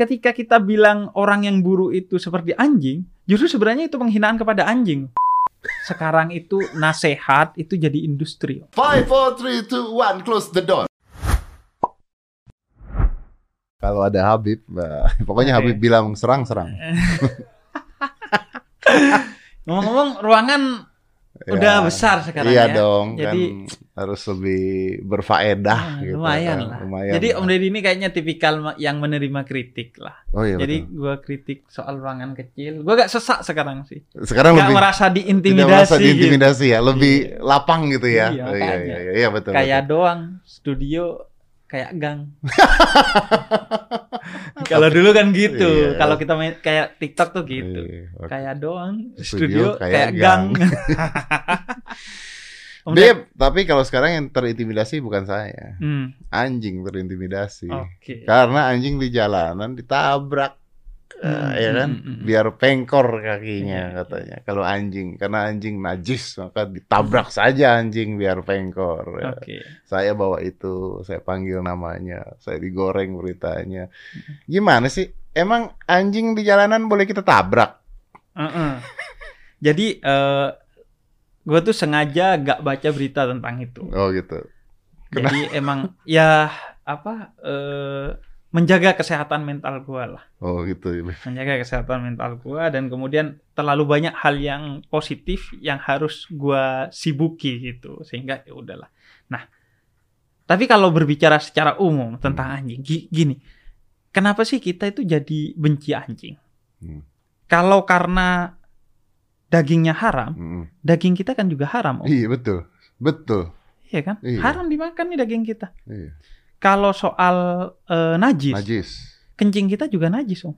ketika kita bilang orang yang buruk itu seperti anjing, justru sebenarnya itu penghinaan kepada anjing. Sekarang itu nasehat itu jadi industri. Five, four, three, two, one, close the door. Kalau ada Habib, bah, pokoknya Oke. Habib bilang serang-serang. Ngomong-ngomong, ruangan udah besar sekarang iya ya. dong, Jadi kan harus lebih berfaedah ya, gitu. lumayan kan. lah. Lumayan Jadi lah. Om Deddy ini kayaknya tipikal yang menerima kritik lah. Oh iya Jadi betul. gua kritik soal ruangan kecil. Gua gak sesak sekarang sih. Sekarang Gak lebih merasa tidak diintimidasi. merasa gitu. diintimidasi ya, lebih Iya. lapang gitu ya. Iya, oh, iya, iya, iya, iya, betul. Kayak betul. doang studio kayak gang. Kalau dulu kan gitu. Iya. Kalau kita main kayak TikTok tuh gitu. Iya. Kayak doang Studio studio, kayak kayak, gang. gang. Om tapi kalau sekarang yang terintimidasi bukan saya. Hmm, Anjing terintimidasi. Oke. Karena anjing di jalanan ditabrak. Hmm, ya kan? hmm, hmm, hmm. Biar pengkor kakinya katanya. Kalau anjing, karena anjing najis maka ditabrak saja anjing biar pengkor. Ya. Oke. Saya bawa itu, saya panggil namanya, saya digoreng beritanya. Gimana sih? Emang anjing di jalanan boleh kita tabrak? Heeh. Jadi eh gue tuh sengaja gak baca berita tentang itu. Oh gitu. Jadi emang ya apa eh menjaga kesehatan mental gue lah, Oh gitu. menjaga kesehatan mental gue dan kemudian terlalu banyak hal yang positif yang harus gue sibuki gitu sehingga ya udahlah. Nah, tapi kalau berbicara secara umum tentang anjing, gi- gini, kenapa sih kita itu jadi benci anjing? Hmm. Kalau karena dagingnya haram, Mm-mm. daging kita kan juga haram, Om. Iya betul, betul. Iya kan? Iya. Haram dimakan nih daging kita. Iya. Kalau soal eh, najis, Najis. kencing kita juga najis, Om.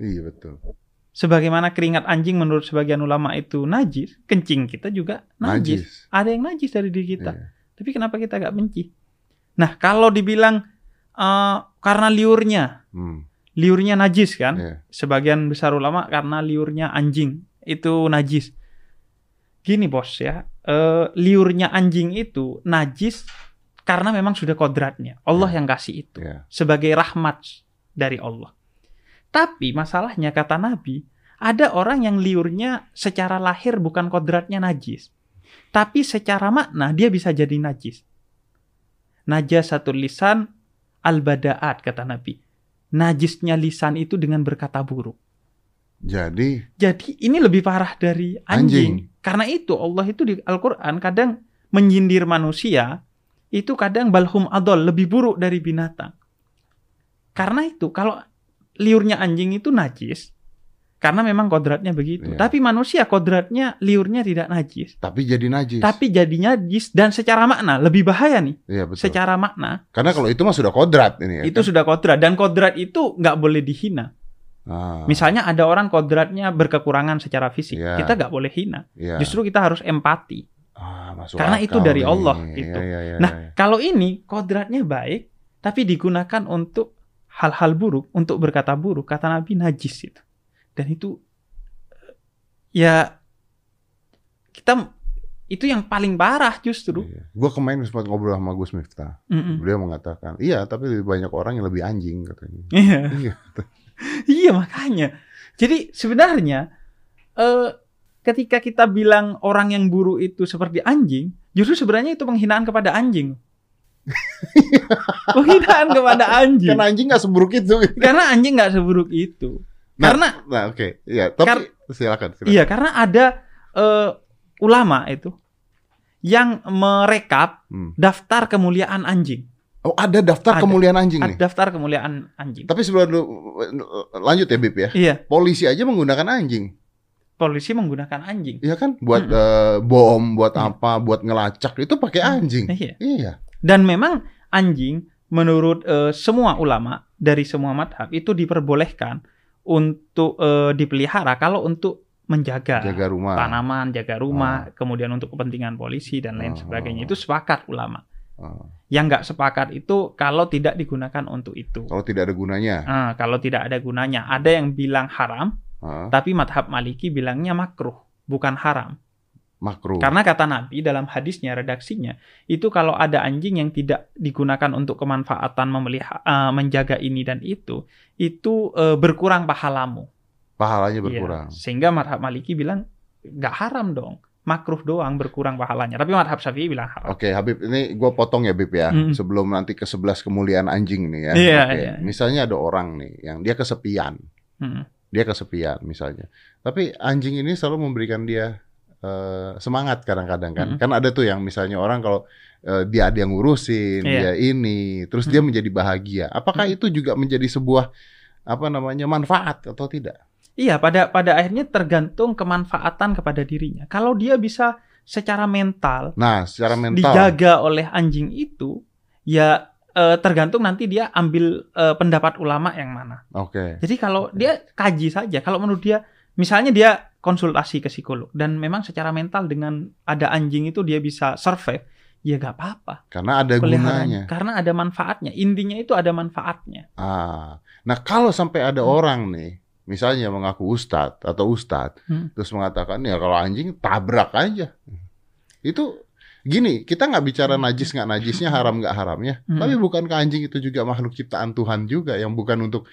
Iya betul. Sebagaimana keringat anjing menurut sebagian ulama itu najis, kencing kita juga najis. Najis. Ada yang najis dari diri kita. Iya. Tapi kenapa kita gak benci? Nah, kalau dibilang eh, karena liurnya, Hmm. liurnya najis kan? Iya. Sebagian besar ulama karena liurnya anjing itu najis. Gini bos ya, eh, liurnya anjing itu najis karena memang sudah kodratnya. Allah Ya. yang kasih itu Iya. sebagai rahmat dari Allah. Tapi masalahnya kata Nabi, ada orang yang liurnya secara lahir bukan kodratnya najis. Tapi secara makna dia bisa jadi najis. Najasatul lisan al-bada'at kata Nabi. Najisnya lisan itu dengan berkata buruk. Jadi Jadi ini lebih parah dari anjing. Anjing. Karena itu Allah itu di Al-Quran kadang menyindir manusia itu kadang balhum adol lebih buruk dari binatang. Karena itu kalau liurnya anjing itu najis karena memang kodratnya begitu. Iya. Tapi manusia kodratnya liurnya tidak najis. tapi jadi najis. Tapi jadinya najis dan secara makna lebih bahaya nih. Iya betul. Secara makna Karena kalau itu mah sudah kodrat ini ya. itu kan? sudah kodrat dan kodrat itu nggak boleh dihina. Ah, Misalnya ada orang kodratnya berkekurangan secara fisik, Iya. kita nggak boleh hina. iya. Justru kita harus empati. Ah, masuk karena itu akal dari nih. Allah, Iya, gitu. iya, iya, Nah, iya. Kalau ini kodratnya baik, tapi digunakan untuk hal-hal buruk, untuk berkata buruk, kata Nabi najis itu. Dan itu ya kita itu yang paling parah justru. Iya. Gua kemarin sempat ngobrol sama Gus Miftah. Mm-mm. Beliau mengatakan, iya tapi lebih banyak orang yang lebih anjing katanya. Iya, Iya. iya makanya. Jadi sebenarnya eh, ketika kita bilang orang yang buruk itu seperti anjing, justru sebenarnya itu penghinaan kepada anjing. penghinaan kepada anjing. Kan anjing nggak seburuk itu. Karena anjing nggak seburuk itu. Nah, Karena Nah, oke. Iya, tapi Kar- silakan, silakan. Iya, karena ada eh, ulama itu yang merekap Hmm. daftar kemuliaan anjing. Oh, ada daftar Ada. kemuliaan anjing Ada nih. daftar kemuliaan anjing. Tapi sebelum lu lanjut ya, Bib ya. Iya, Polisi aja menggunakan anjing. Polisi menggunakan anjing. Iya kan? Buat Mm-mm. eh, bom, buat Iya. apa, buat ngelacak itu pakai anjing. Iya. Iya. Dan memang anjing menurut eh, semua ulama dari semua madhab itu diperbolehkan untuk eh, dipelihara kalau untuk menjaga Jaga rumah. tanaman, jaga rumah, kemudian untuk kepentingan polisi dan lain Oh. sebagainya. Itu sepakat ulama. Oh. Yang nggak sepakat itu kalau tidak digunakan untuk itu. Kalau tidak ada gunanya. Ah, kalau tidak ada gunanya, ada yang bilang haram, Ah, tapi madhab Maliki bilangnya makruh, bukan haram. makruh. Karena kata Nabi dalam hadisnya redaksinya itu kalau ada anjing yang tidak digunakan untuk kemanfaatan memelihara eh, menjaga ini dan itu itu eh, berkurang pahalamu. pahalanya Iya. berkurang. Sehingga madhab Maliki bilang nggak haram dong. Makruh doang berkurang pahalanya. Tapi madhab Syafi'i bilang haram. Oke, Habib, ini gue potong ya, Bib ya. Mm. Sebelum nanti ke 11 kemuliaan anjing nih ya. Iya, Oke. iya. Misalnya ada orang nih yang dia kesepian. Hmm. Dia kesepian misalnya. Tapi anjing ini selalu memberikan dia eh, semangat kadang-kadang kan. Mm. Kan ada tuh yang misalnya orang kalau eh, dia ada yang ngurusin, Iya. dia ini, terus dia Mm. menjadi bahagia. Apakah Mm. itu juga menjadi sebuah apa namanya manfaat atau tidak? Iya, pada pada akhirnya tergantung kemanfaatan kepada dirinya. Kalau dia bisa secara mental Nah, secara mental. dijaga oleh anjing itu, ya eh, tergantung nanti dia ambil eh, pendapat ulama yang mana. Oke. Jadi kalau dia kaji saja, kalau menurut dia, misalnya dia konsultasi ke psikolog dan memang secara mental dengan ada anjing itu dia bisa survive, ya gak apa-apa. Karena ada Peliharaan. gunanya. Karena ada manfaatnya. Intinya itu ada manfaatnya. Ah, nah kalau sampai ada Hmm. orang nih, misalnya mengaku ustadz atau ustadz, Hmm. terus mengatakan ya kalau anjing tabrak aja, itu gini, kita nggak bicara najis nggak najisnya, haram nggak haramnya, Hmm. tapi bukankah anjing itu juga makhluk ciptaan Tuhan juga yang bukan untuk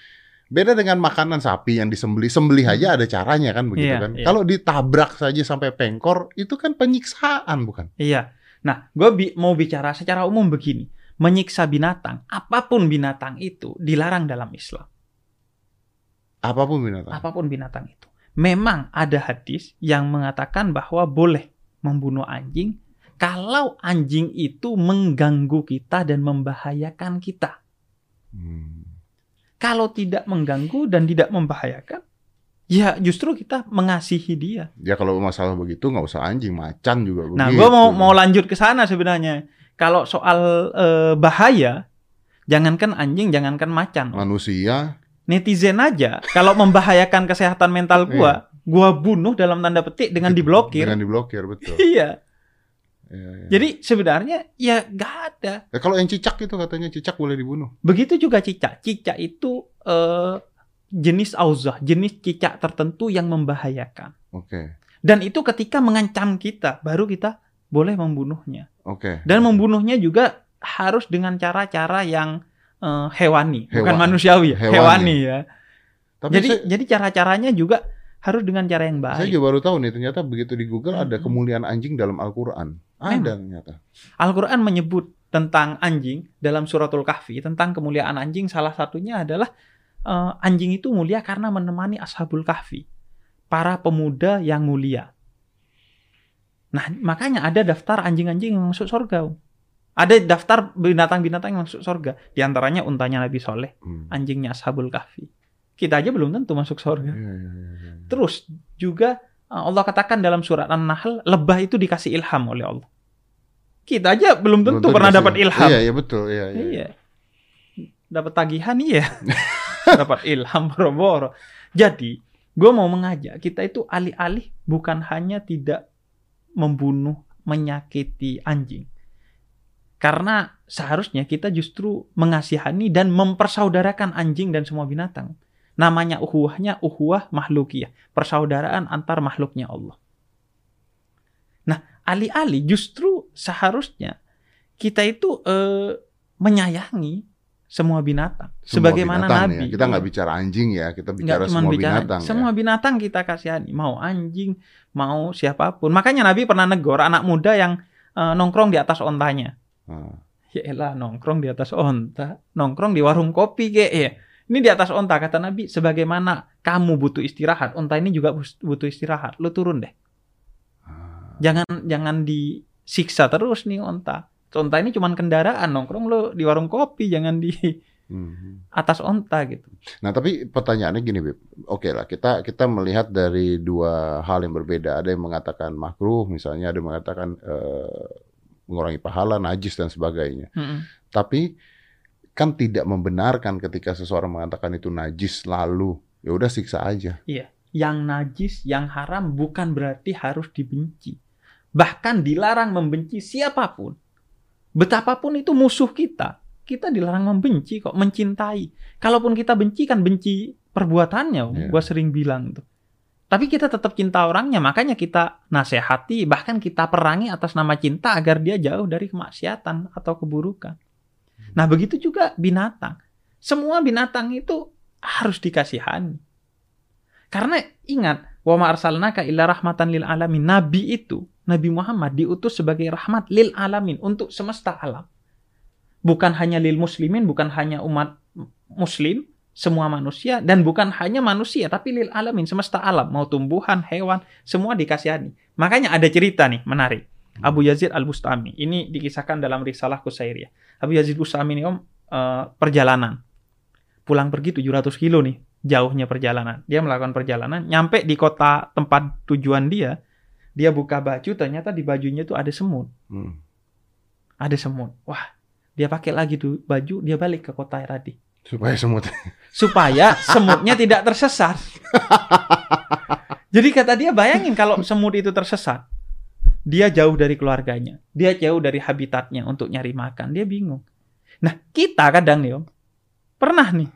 beda dengan makanan sapi yang disembelih, sembelih aja ada caranya kan begitu Iya, kan? iya. Kalau ditabrak saja sampai pengkor, itu kan penyiksaan bukan? Iya. Nah, gue bi- mau bicara secara umum begini. Menyiksa binatang, apa pun binatang itu dilarang dalam Islam. Apa pun binatang. Apa pun binatang itu. Memang ada hadis yang mengatakan bahwa boleh membunuh anjing kalau anjing itu mengganggu kita dan membahayakan kita. Hmm. Kalau tidak mengganggu dan tidak membahayakan, ya justru kita mengasihi dia. Ya kalau masalah begitu nggak usah anjing, macan juga begitu. Nah, gue mau mau lanjut ke sana sebenarnya. Kalau soal eh, bahaya, jangankan anjing, jangankan macan. manusia Netizen aja, kalau membahayakan kesehatan mental gua, gua bunuh dalam tanda petik dengan diblokir. Dengan diblokir betul. Iya. Iya, iya. Jadi sebenarnya ya nggak ada. Ya, kalau yang cicak itu katanya cicak boleh dibunuh. Begitu juga cicak. Cicak itu eh, jenis auzah, jenis cicak tertentu yang membahayakan. Oke, Dan itu ketika mengancam kita, baru kita boleh membunuhnya. oke. Dan membunuhnya juga harus dengan cara-cara yang eh, hewani, bukan Hewan- manusiawi, ya, hewani. hewani ya. Tapi jadi saya, jadi cara-caranya juga harus dengan cara yang saya baik. juga baru tahu nih ternyata begitu di Google ada Mm-mm. kemuliaan anjing dalam Al-Qur'an. Ada ternyata. Al-Qur'an menyebut tentang anjing dalam suratul kahfi, tentang kemuliaan anjing salah satunya adalah eh, anjing itu mulia karena menemani ashabul kahfi, para pemuda yang mulia. Nah, makanya ada daftar anjing-anjing yang masuk surga. Ada daftar binatang-binatang yang masuk surga. Di antaranya untanya Nabi Soleh, Hmm. anjingnya ashabul kahfi. Kita aja belum tentu masuk surga. Iya, iya, iya. Terus juga uh, Allah katakan dalam surat An-Nahl, lebah itu dikasih ilham oleh Allah. Kita aja belum tentu Belum pernah dapat ilham. Iya, iya betul. Iya, iya. Iya. Dapat tagihan iya. dapat ilham boro-boro. Jadi, gue mau mengajak kita itu alih-alih bukan hanya tidak membunuh, menyakiti anjing. Karena seharusnya kita justru mengasihani dan mempersaudarakan anjing dan semua binatang. Namanya uhuwahnya uhuwah makhlukiyah. Persaudaraan antar makhluknya Allah. Nah, alih-alih justru seharusnya kita itu eh, menyayangi semua binatang. Semua sebagaimana binatang Nabi. ya. Kita nggak bicara anjing ya, kita bicara semua bicara- binatang. Semua ya. binatang kita kasihani, mau anjing, mau siapa pun. Makanya Nabi pernah negor anak muda yang eh, nongkrong di atas ontanya. Ah. Ya elah nongkrong di atas onta, nongkrong di warung kopi kayak ya. Ini di atas onta kata Nabi, sebagaimana kamu butuh istirahat, onta ini juga butuh istirahat. Lu turun deh. Ah. Jangan jangan disiksa terus nih onta. Onta ini cuman kendaraan, nongkrong lu di warung kopi, jangan di Hmm. atas onta gitu. Nah, tapi pertanyaannya gini, Bib. Oke lah, kita kita melihat dari dua hal yang berbeda. Ada yang mengatakan makruh, misalnya ada yang mengatakan eh, mengurangi pahala, najis dan sebagainya. Mm-mm. Tapi kan tidak membenarkan ketika seseorang mengatakan itu najis lalu ya udah siksa aja. Yang najis, yang haram bukan berarti harus dibenci. Bahkan dilarang membenci siapa pun. Betapapun itu musuh kita, kita dilarang membenci kok, mencintai. Kalaupun kita benci kan benci perbuatannya, Iya. gua sering bilang tuh. Tapi kita tetap cinta orangnya, makanya kita nasihati, bahkan kita perangi atas nama cinta agar dia jauh dari kemaksiatan atau keburukan. Nah, begitu juga binatang. Semua binatang itu harus dikasihani. Karena ingat, wa ma arsalnaka illa rahmatan lil alamin. Nabi itu, Nabi Muhammad diutus sebagai rahmat lil alamin untuk semesta alam. Bukan hanya lil muslimin, bukan hanya umat muslim, semua manusia dan bukan hanya manusia tapi lil alamin semesta alam mau tumbuhan hewan semua dikasihani makanya ada cerita nih menarik Abu Yazid Al Bustami ini dikisahkan dalam risalah Kusairiyah Abu Yazid Bustami ini om uh, perjalanan. Pulang pergi 700 kilo nih jauhnya perjalanan. Dia melakukan perjalanan nyampe di kota tempat tujuan dia dia buka baju ternyata di bajunya itu ada semut Hmm. ada semut wah dia pakai lagi tuh baju dia balik ke kota tadi Supaya semut. supaya semutnya tidak tersesat. Jadi kata dia bayangin kalau semut itu tersesat, dia jauh dari keluarganya, dia jauh dari habitatnya untuk nyari makan, dia bingung. Nah kita kadang nih om, pernah nih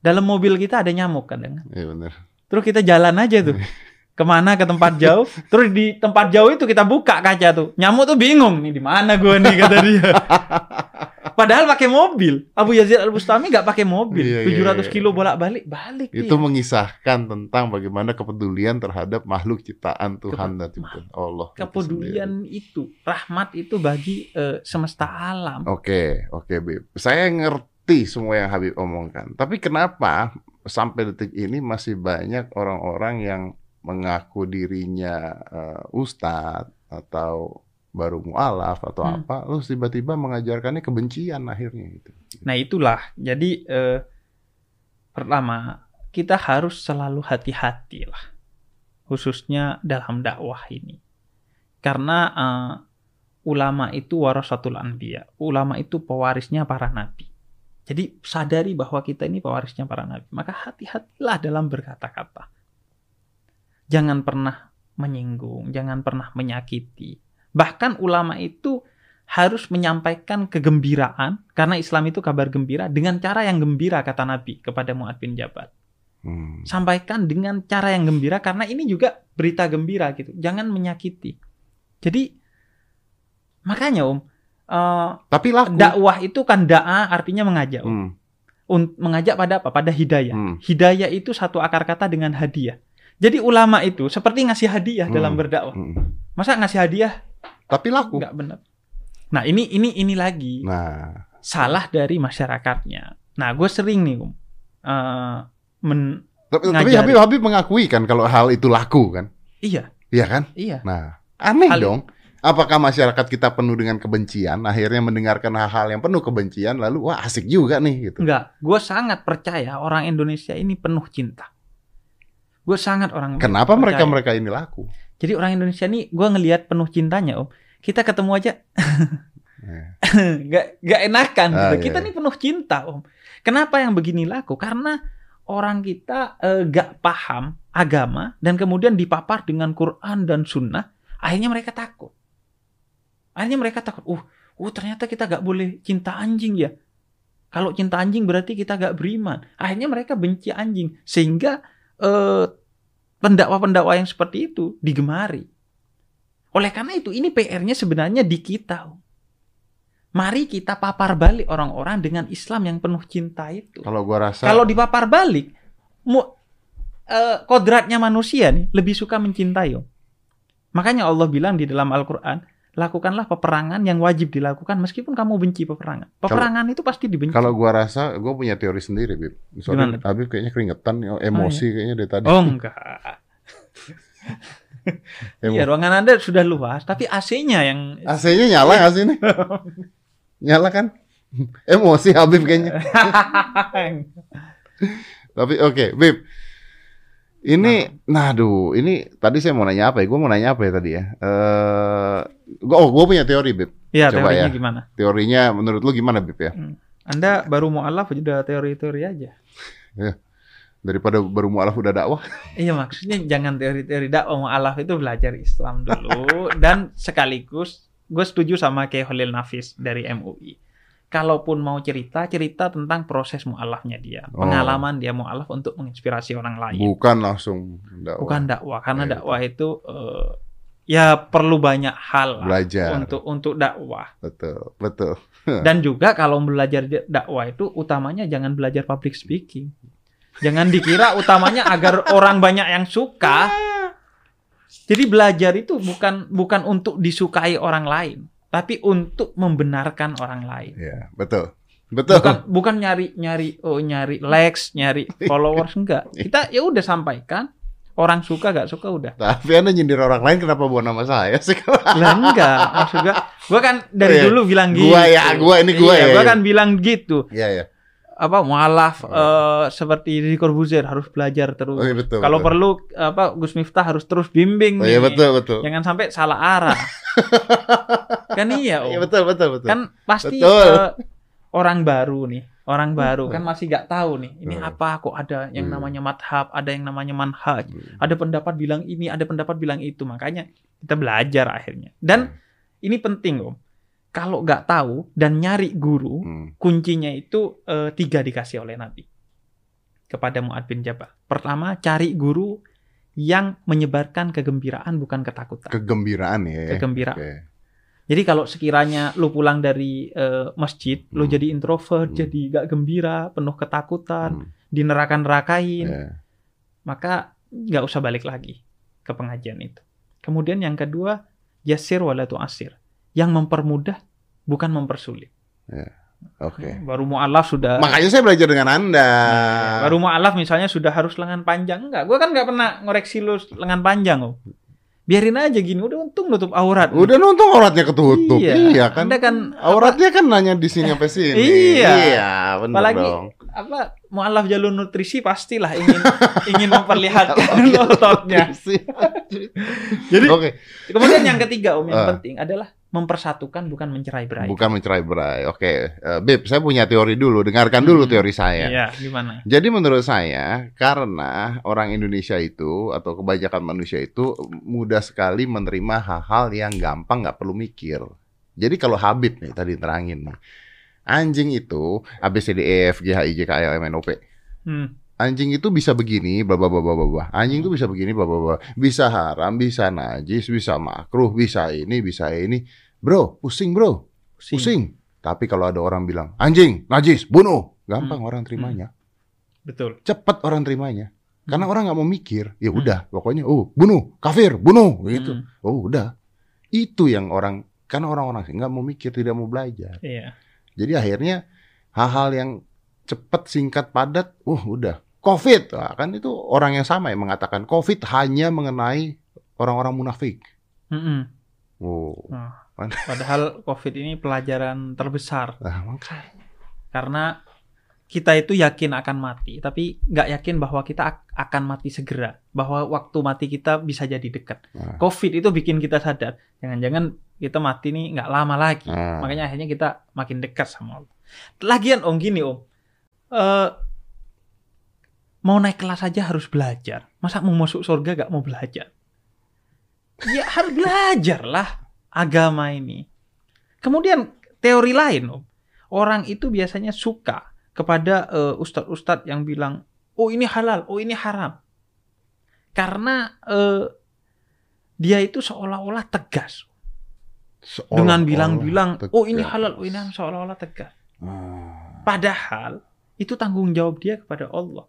dalam mobil kita ada nyamuk kadang, Iya benar. terus kita jalan aja tuh. Ke mana? Ke tempat jauh, terus di tempat jauh itu kita buka kaca tuh, nyamuk tuh bingung nih di mana gue nih kata dia. Padahal pakai mobil. Abu Yazid Al Bustami nggak pakai mobil. Iya, iya, 700 iya. kilo bolak-balik, balik Itu dia. mengisahkan tentang bagaimana kepedulian terhadap makhluk ciptaan Tuhan dan Tuhan Allah. itu. Kepedulian itu, rahmat itu bagi eh, semesta alam. Oke, oke, Bib. Saya ngerti semua yang Habib omongkan. Tapi kenapa sampai detik ini masih banyak orang-orang yang mengaku dirinya eh, ustadz atau baru mualaf atau Hmm. apa, terus tiba-tiba mengajarkannya kebencian akhirnya gitu. Nah itulah. Jadi eh, pertama kita harus selalu hati-hati lah, khususnya dalam dakwah ini, karena eh, ulama itu warasatul anbiya, ulama itu pewarisnya para nabi. Jadi sadari bahwa kita ini pewarisnya para nabi, maka hati-hatilah dalam berkata-kata. Jangan pernah menyinggung, jangan pernah menyakiti. Bahkan ulama itu harus menyampaikan kegembiraan karena Islam itu kabar gembira dengan cara yang gembira kata Nabi kepada Muad bin Jabal. Hmm. Sampaikan dengan cara yang gembira karena ini juga berita gembira gitu. Jangan menyakiti. Jadi makanya Om, eh, Tapi laku. dakwah itu kan da'a artinya mengajak. Om. Hmm, Un- mengajak pada apa? Pada hidayah. hmm. Hidayah itu satu akar kata dengan hadiah. Jadi ulama itu seperti ngasih hadiah Hmm. dalam berdakwah. hmm. Masa ngasih hadiah Tapi laku. nggak benar. Nah ini ini ini lagi. Nah, salah dari masyarakatnya. Nah, gue sering nih, Om, eh, men, tapi, tapi. Habib Habib mengakui kan kalau hal itu laku kan? iya, Iya kan? iya, Nah, aneh Hal- dong. Apakah masyarakat kita penuh dengan kebencian, akhirnya mendengarkan hal-hal yang penuh kebencian, lalu wah asik juga nih gitu. enggak. Gue sangat percaya orang Indonesia ini penuh cinta. Gue sangat orang. Kenapa percaya. mereka-mereka ini laku? Jadi orang Indonesia ini, gue ngelihat penuh cintanya, Om. Kita ketemu aja, nggak nggak enakan. Ah, gitu. iya, Kita iya. nih penuh cinta, Om. Kenapa yang begini laku? Karena orang kita eh, nggak paham agama dan kemudian dipapar dengan Quran dan Sunnah, akhirnya mereka takut. Akhirnya mereka takut. Uh, uh ternyata kita nggak boleh cinta anjing ya. Kalau cinta anjing berarti kita nggak beriman. Akhirnya mereka benci anjing sehingga eh, pendakwa-pendakwa yang seperti itu digemari. Oleh karena itu ini PR-nya sebenarnya di kita. Mari kita papar balik orang-orang dengan Islam yang penuh cinta itu. Kalau gua rasa Kalau dipapar balik, mu, eh, kodratnya manusia nih lebih suka mencintai. Om. Makanya Allah bilang di dalam Al-Quran, lakukanlah peperangan yang wajib dilakukan meskipun kamu benci peperangan. Peperangan itu pasti dibenci. kalau gua rasa gua punya teori sendiri, Bib. Soalnya? Habib kayaknya keringetan, emosi kayaknya dari tadi. oh enggak. Iya, ruangan Anda sudah luas, tapi AC-nya yang AC-nya nyala nggak sih ini? nyala kan? emosi Habib kayaknya. Tapi oke, Bib. Ini, nah, aduh, ini tadi saya mau nanya apa ya? Gue mau nanya apa ya tadi ya? Eh, gua, oh, gue punya teori, Bib. ya Coba teorinya ya. gimana? Teorinya menurut lu gimana, Bib ya? Anda baru mualaf sudah teori-teori aja. Daripada baru mualaf udah dakwah. Iya maksudnya jangan teori-teori dakwah mualaf itu belajar Islam dulu dan sekaligus gue setuju sama kayak Holil Nafis dari MUI. Kalaupun mau cerita, cerita tentang proses mu'alafnya dia, Oh. pengalaman dia mu'alaf untuk menginspirasi orang lain. Bukan langsung dakwah. Bukan dakwah, karena Iya, dakwah itu eh, ya perlu banyak hal Belajar. untuk untuk dakwah. Betul, betul. Dan juga kalau belajar dakwah itu utamanya jangan belajar public speaking. Jangan dikira utamanya agar orang banyak yang suka. Jadi belajar itu bukan bukan untuk disukai orang lain, tapi untuk membenarkan orang lain. Ya, betul. Betul. Bukan bukan nyari nyari oh nyari likes, nyari followers enggak. Kita ya udah sampaikan. Orang suka gak suka udah. Tapi Anda nyindir orang lain kenapa bawa nama saya sih? Lah enggak, maksud gua, gua kan dari Iya. dulu bilang gitu. Gua ya, gua ini gua Iya, ya, Gua ya. kan bilang gitu. Iya, ya. Apa mualaf Oh. eh, seperti di Corbuzier harus belajar terus. Oh, iya, betul. Kalau betul. perlu apa Gus Miftah harus terus bimbing Oh, nih. iya, betul, betul. Jangan sampai salah arah. kan iya, Om. Iya, betul, betul, betul. Kan pasti Betul. eh, orang baru nih, orang baru kan masih nggak tahu nih. Ini Hmm. apa kok ada yang Hmm. namanya madhab, ada yang namanya manhaj, Hmm. ada pendapat bilang ini, ada pendapat bilang itu. Makanya kita belajar akhirnya. Dan ini penting, Om. Kalau nggak tahu dan nyari guru, Hmm. kuncinya itu eh, tiga dikasih oleh Nabi kepada Muad bin Jabal. Pertama, cari guru yang menyebarkan kegembiraan bukan ketakutan. Kegembiraan ya. Kegembiraan. Oke. Jadi kalau sekiranya lu pulang dari eh, masjid, lu Hmm. jadi introvert, Hmm. jadi gak gembira, penuh ketakutan, Hmm. dinerakan-nerakain, Ya. maka nggak usah balik lagi ke pengajian itu. Kemudian yang kedua, yasir walatu asir, yang mempermudah bukan mempersulit. Oke. Baru mualaf sudah Makanya saya belajar dengan Anda. Nah, baru mualaf misalnya sudah harus lengan panjang enggak? Gue kan nggak pernah ngoreksi lu lengan panjang, om. Biarin aja gini, udah untung nutup aurat. Udah nonton auratnya ketutup. Iya. Iya, kan. Anda kan Auratnya kan nanya di sini sampai sini. Iya. Iya, benar Apalagi dong. apa mualaf jalur nutrisi pastilah ingin ingin memperlihatkan ototnya. Jadi Oke, kemudian yang ketiga om yang Ah. penting adalah mempersatukan bukan mencerai berai. bukan mencerai berai. Oke, Eh, Bib, saya punya teori dulu. Dengarkan dulu Hmm. teori saya. Iya, gimana? Jadi menurut saya karena orang Indonesia itu atau kebanyakan manusia itu mudah sekali menerima hal-hal yang gampang nggak perlu mikir. Jadi kalau Habib nih tadi terangin nih, anjing itu A B C D E F G H I J K L M N O P. Hmm. Anjing itu bisa begini, bla bla bla bla bla, bla. Anjing itu bisa begini, bla bla bla. Bisa haram, bisa najis, bisa makruh, bisa ini, bisa ini. Bro, pusing bro, Pusing. pusing. Tapi kalau ada orang bilang anjing, najis, bunuh, gampang Hmm. orang terimanya Betul. cepat orang terimanya. Karena Hmm. orang nggak mau mikir, ya udah, pokoknya, oh bunuh, kafir, bunuh, gitu. Hmm. Oh udah, itu yang orang, karena orang-orang nggak mau mikir, tidak mau belajar. Iya. Jadi akhirnya hal-hal yang cepat, singkat, padat, uh udah, COVID, Wah, kan itu orang yang sama yang mengatakan COVID hanya mengenai orang-orang munafik. Mm-mm. Oh, Nah, Mana? padahal COVID ini pelajaran terbesar nah makanya. karena kita itu yakin akan mati, tapi nggak yakin bahwa kita ak- akan mati segera, bahwa waktu mati kita bisa jadi dekat. Nah. COVID itu bikin kita sadar, jangan-jangan kita mati nih nggak lama lagi. Nah. Makanya akhirnya kita makin dekat sama Allah. Lagian om gini om, Eh, mau naik kelas aja harus belajar. Masa mau masuk surga gak mau belajar? Ya harus belajar lah agama ini. Kemudian teori lain om, orang itu biasanya suka kepada eh, ustadz-ustadz yang bilang, oh ini halal, oh ini haram. Karena eh, dia itu seolah-olah tegas dengan Seolah-olah bilang-bilang, oh ini halal, oh ini haram, seolah-olah tegas. Ah. Padahal itu tanggung jawab dia kepada Allah.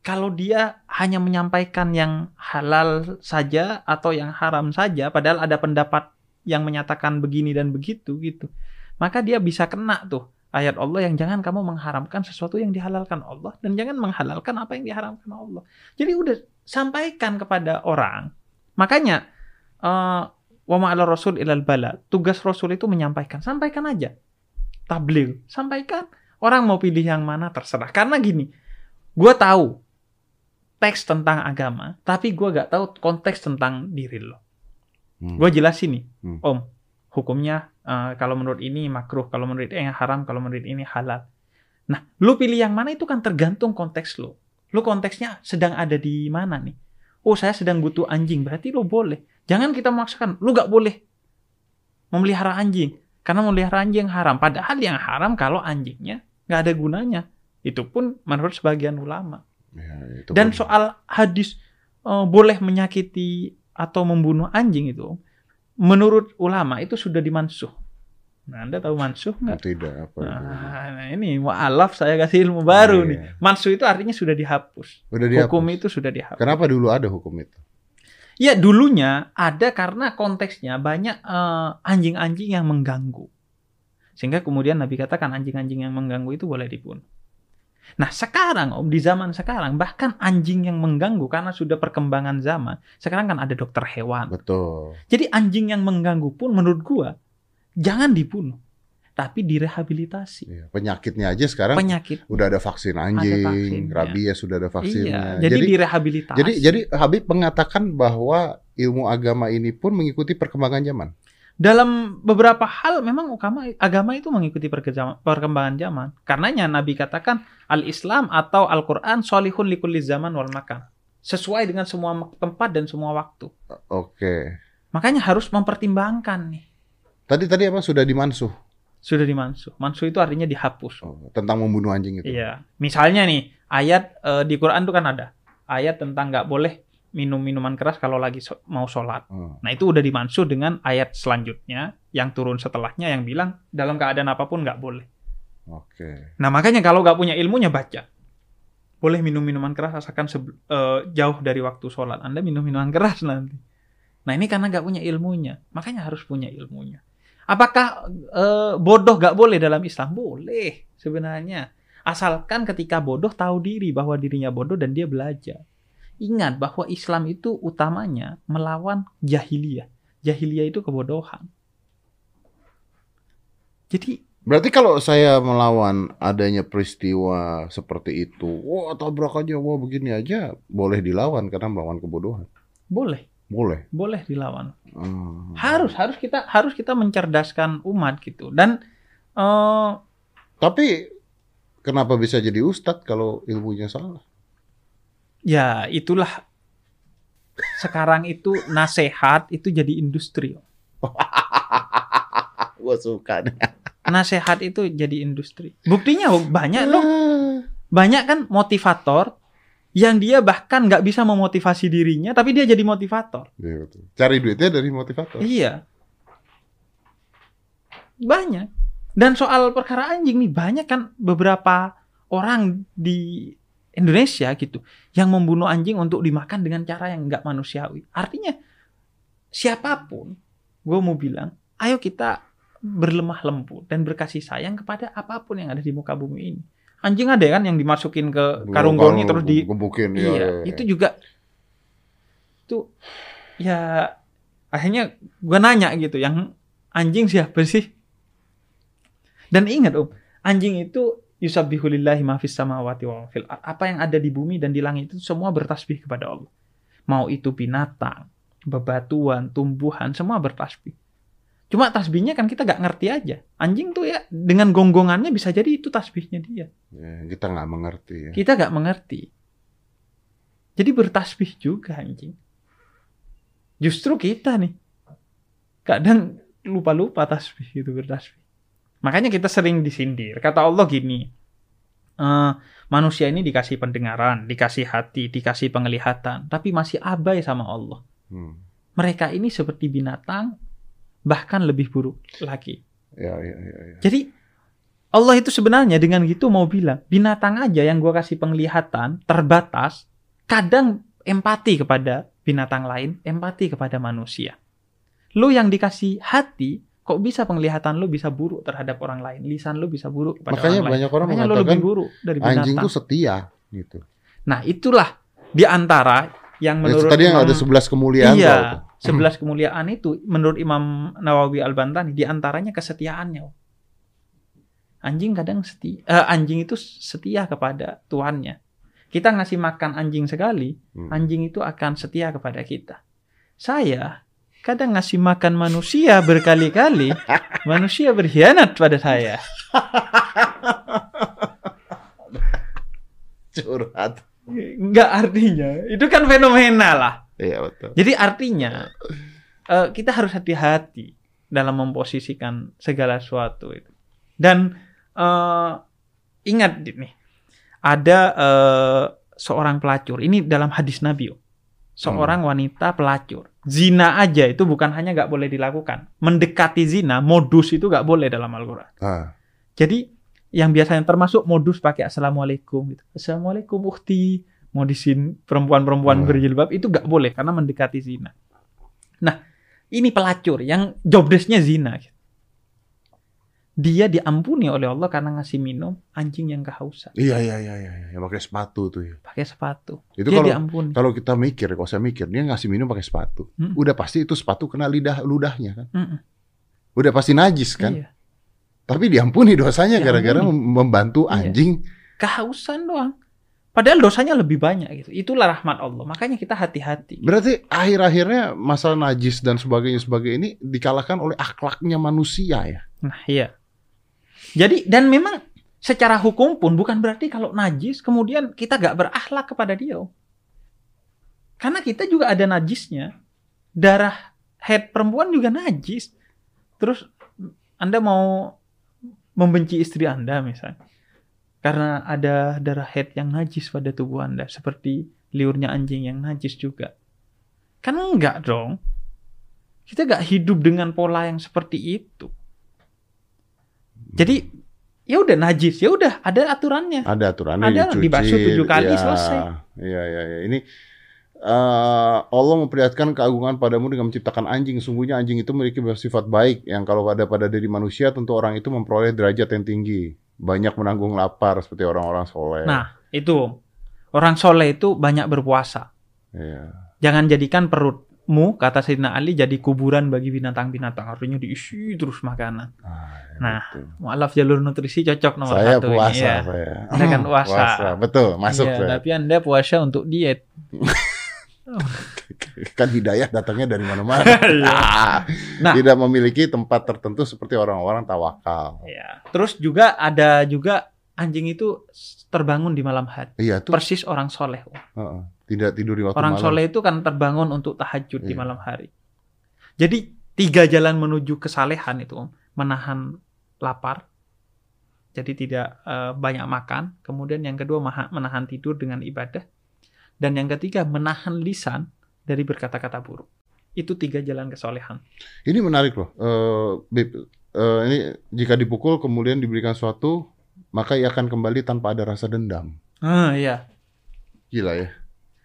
Kalau dia hanya menyampaikan yang halal saja atau yang haram saja, padahal ada pendapat yang menyatakan begini dan begitu gitu, maka dia bisa kena tuh ayat Allah yang jangan kamu mengharamkan sesuatu yang dihalalkan Allah dan jangan menghalalkan apa yang diharamkan Allah. Jadi udah sampaikan kepada orang. Makanya eh, wa ma'ala rasul ilal bala. Tugas rasul itu menyampaikan, sampaikan aja. Tabligh, sampaikan. Orang mau pilih yang mana terserah. Karena gini, gue tahu teks tentang agama, tapi gue gak tahu konteks tentang diri lo. Hmm. Gue jelasin nih, Hmm. om, hukumnya eh, kalau menurut ini makruh, kalau menurut ini haram, kalau menurut ini halal. Nah, lu pilih yang mana itu kan tergantung konteks lo. Lu konteksnya sedang ada di mana nih? Oh, saya sedang butuh anjing, berarti lo boleh. Jangan kita memaksakan, lu gak boleh memelihara anjing. Karena melihara anjing haram. Padahal yang haram kalau anjingnya nggak ada gunanya. Itu pun menurut sebagian ulama. Ya, itu Dan soal hadis eh, boleh menyakiti atau membunuh anjing itu, menurut ulama itu sudah dimansuh. Nah, Anda tahu mansuh nggak? tidak apa itu. Nah, ini mu'alaf saya kasih ilmu baru Iya. nih. Mansuh itu artinya sudah dihapus. Udah dihapus. Hukum itu sudah dihapus. Kenapa dulu ada hukum itu? Ya dulunya ada karena konteksnya banyak eh, anjing-anjing yang mengganggu. Sehingga kemudian Nabi katakan anjing-anjing yang mengganggu itu boleh dibunuh. Nah sekarang om di zaman sekarang bahkan anjing yang mengganggu karena sudah perkembangan zaman. Sekarang kan ada dokter hewan. Betul. Jadi anjing yang mengganggu pun menurut gua jangan dibunuh, tapi direhabilitasi. Iya, Penyakitnya aja sekarang Penyakit. udah ada vaksin anjing, vaksinnya. rabies sudah ada vaksinnya. Iya, jadi, direhabilitasi. jadi jadi Habib mengatakan bahwa ilmu agama ini pun mengikuti perkembangan zaman. Dalam beberapa hal memang agama agama itu mengikuti perkembangan zaman. Karenanya Nabi katakan al-Islam atau Al-Qur'an solihun likulli zaman wal makan. Sesuai dengan semua tempat dan semua waktu. Oke. Makanya harus mempertimbangkan nih. Tadi tadi apa sudah dimansuh Sudah dimansuh. Mansuh itu artinya dihapus. Oh, tentang membunuh anjing itu. Iya. Misalnya nih, ayat eh, di Quran itu kan ada. Ayat tentang nggak boleh minum minuman keras kalau lagi so- mau sholat. Oh, Nah itu udah dimansuh dengan ayat selanjutnya yang turun setelahnya yang bilang dalam keadaan apa pun nggak boleh. Oke. Nah makanya kalau nggak punya ilmunya baca. Boleh minum minuman keras asalkan eh, jauh dari waktu sholat. Anda minum minuman keras nanti. Nah ini karena nggak punya ilmunya. Makanya harus punya ilmunya. Apakah eh, bodoh nggak boleh dalam Islam? Boleh sebenarnya. Asalkan ketika bodoh tahu diri bahwa dirinya bodoh dan dia belajar. Ingat bahwa Islam itu utamanya melawan jahiliyah. Jahiliyah itu kebodohan. Jadi Berarti kalau saya melawan adanya peristiwa seperti itu, wah tabrak aja, wah begini aja, boleh dilawan karena melawan kebodohan. boleh, Boleh. boleh dilawan. Hmm. harus harus kita harus kita mencerdaskan umat gitu dan eh Tapi kenapa bisa jadi ustadz kalau ilmunya salah? Ya itulah. Sekarang itu nasehat itu jadi industri. Gue suka nasehat itu jadi industri. Buktinya banyak loh. Banyak kan motivator yang dia bahkan nggak bisa memotivasi dirinya tapi dia jadi motivator. Iya, betul. Cari duitnya dari motivator. iya. Banyak. Dan soal perkara anjing nih banyak kan beberapa orang di Indonesia gitu yang membunuh anjing untuk dimakan dengan cara yang nggak manusiawi. Artinya siapa pun, gue mau bilang, ayo kita berlemah lembut dan berkasih sayang kepada apa pun yang ada di muka bumi ini. Anjing ada kan yang dimasukin ke karung goni terus di gebukin ya, iya, ya, ya. itu juga itu ya akhirnya gue nanya gitu yang anjing siapa sih? Dan ingat om, anjing itu yusabbihulillahi ma fis samawati wa fil. Apa yang ada di bumi dan di langit itu semua bertasbih kepada Allah. Mau itu binatang, bebatuan, tumbuhan, semua bertasbih. Cuma tasbihnya kan kita gak ngerti aja. Anjing tuh ya dengan gonggongannya bisa jadi itu tasbihnya dia. Ya, kita nggak mengerti ya. Kita gak mengerti. Jadi bertasbih juga anjing. Justru kita nih. Kadang lupa-lupa tasbih itu bertasbih. Makanya kita sering disindir. Kata Allah gini. eh, manusia ini dikasih pendengaran, dikasih hati, dikasih penglihatan. Tapi masih abai sama Allah. Hmm. Mereka ini seperti binatang. Bahkan lebih buruk lagi. Ya, ya, ya, ya. Jadi Allah itu sebenarnya dengan gitu mau bilang binatang aja yang gua kasih penglihatan terbatas, kadang empati kepada binatang lain, empati kepada manusia. Lu yang dikasih hati, kok bisa penglihatan lu bisa buruk terhadap orang lain, lisan lu bisa buruk kepada Makanya orang lain. banyak orang Makanya lu mengatakan lebih buruk dari binatang. anjing tuh setia gitu. Nah, itulah di antara yang Ya, menurut tadi yang ada 11 kemuliaan. Iya, sebelas kemuliaan itu menurut Imam Nawawi Al Bantani di antaranya kesetiaannya. Anjing kadang setia, eh, anjing itu setia kepada tuannya. Kita ngasih makan anjing sekali, Hmm. anjing itu akan setia kepada kita. Saya kadang ngasih makan manusia berkali-kali, manusia berkhianat pada saya. Curhat. Enggak artinya, itu kan fenomena lah. Iya betul. Jadi artinya eh, kita harus hati-hati. dalam memposisikan segala sesuatu itu. Dan eh, ingat nih, ada eh, seorang pelacur. Ini dalam hadis Nabi. Seorang wanita pelacur. Zina aja itu bukan hanya nggak boleh dilakukan. Mendekati zina, modus itu nggak boleh dalam Al-Quran. Ah, Jadi yang biasanya termasuk modus pakai assalamualaikum gitu. Assalamualaikum ukti. Modisin perempuan-perempuan Hmm. berjilbab itu nggak boleh karena mendekati zina. Nah, ini pelacur yang job desk-nya zina. Dia diampuni oleh Allah karena ngasih minum anjing yang kehausan iya iya iya iya, yang pakai sepatu tuh ya. pakai sepatu. Itu dia kalau diampuni. kalau kita mikir, kalau saya mikir, dia ngasih minum pakai sepatu. Hmm. Udah pasti itu sepatu kena lidah ludahnya kan. Mm-mm. Udah pasti najis kan. Iya. Tapi diampuni dosanya gara-gara mem- membantu Iya. anjing. Kehausan doang. Padahal dosanya lebih banyak gitu. Itulah rahmat Allah. Makanya kita hati-hati. Berarti akhir-akhirnya masalah najis dan sebagainya sebagainya ini dikalahkan oleh akhlaknya manusia ya. Nah, iya. Jadi dan memang secara hukum pun bukan berarti kalau najis kemudian kita gak berakhlak kepada dia. Karena kita juga ada najisnya. Darah head perempuan juga najis. Terus Anda mau membenci istri Anda misalnya. Karena ada darah head yang najis pada tubuh Anda seperti liurnya anjing yang najis juga. Kan enggak dong. Kita gak hidup dengan pola yang seperti itu. Jadi ya udah najis, ya udah ada aturannya. Ada aturannya Ada, dicuci. dibasuh tujuh kali, ya, selesai. Iya iya iya. Ini eh, Allah memperlihatkan keagungan padamu dengan menciptakan anjing. Sungguhnya anjing itu memiliki sifat baik yang kalau pada pada diri manusia tentu orang itu memperoleh derajat yang tinggi. Banyak menanggung lapar seperti orang-orang soleh. Nah, itu orang soleh itu banyak berpuasa. Iya. Jangan jadikan perutmu kata Sayyidina Ali jadi kuburan bagi binatang-binatang. Artinya diisi terus makanan. Ah, ya, Nah, betul. Mualaf jalur nutrisi cocok nomor saya satu puasa ini ya. saya. Anda kan puasa. Betul, masuk saya. tapi Anda puasa untuk diet. Kan hidayah datangnya dari mana-mana. Iya. Ah, Nah. Tidak memiliki tempat tertentu seperti orang-orang tawakal. Ya. Terus juga ada juga anjing itu terbangun di malam hari. Iya tuh. Persis orang soleh. Heeh. Tidak tidur di waktu Orang malam. soleh itu kan terbangun untuk tahajud di Iya. malam hari. Jadi tiga jalan menuju kesalehan itu Om. menahan lapar, jadi tidak eh, banyak makan. Kemudian yang kedua maha- menahan tidur dengan ibadah, dan yang ketiga menahan lisan dari berkata-kata buruk. Itu tiga jalan kesolehan. Ini menarik loh. Bib, eh, ini jika dipukul kemudian diberikan sesuatu, maka ia akan kembali tanpa ada rasa dendam. Ah iya, Gila ya.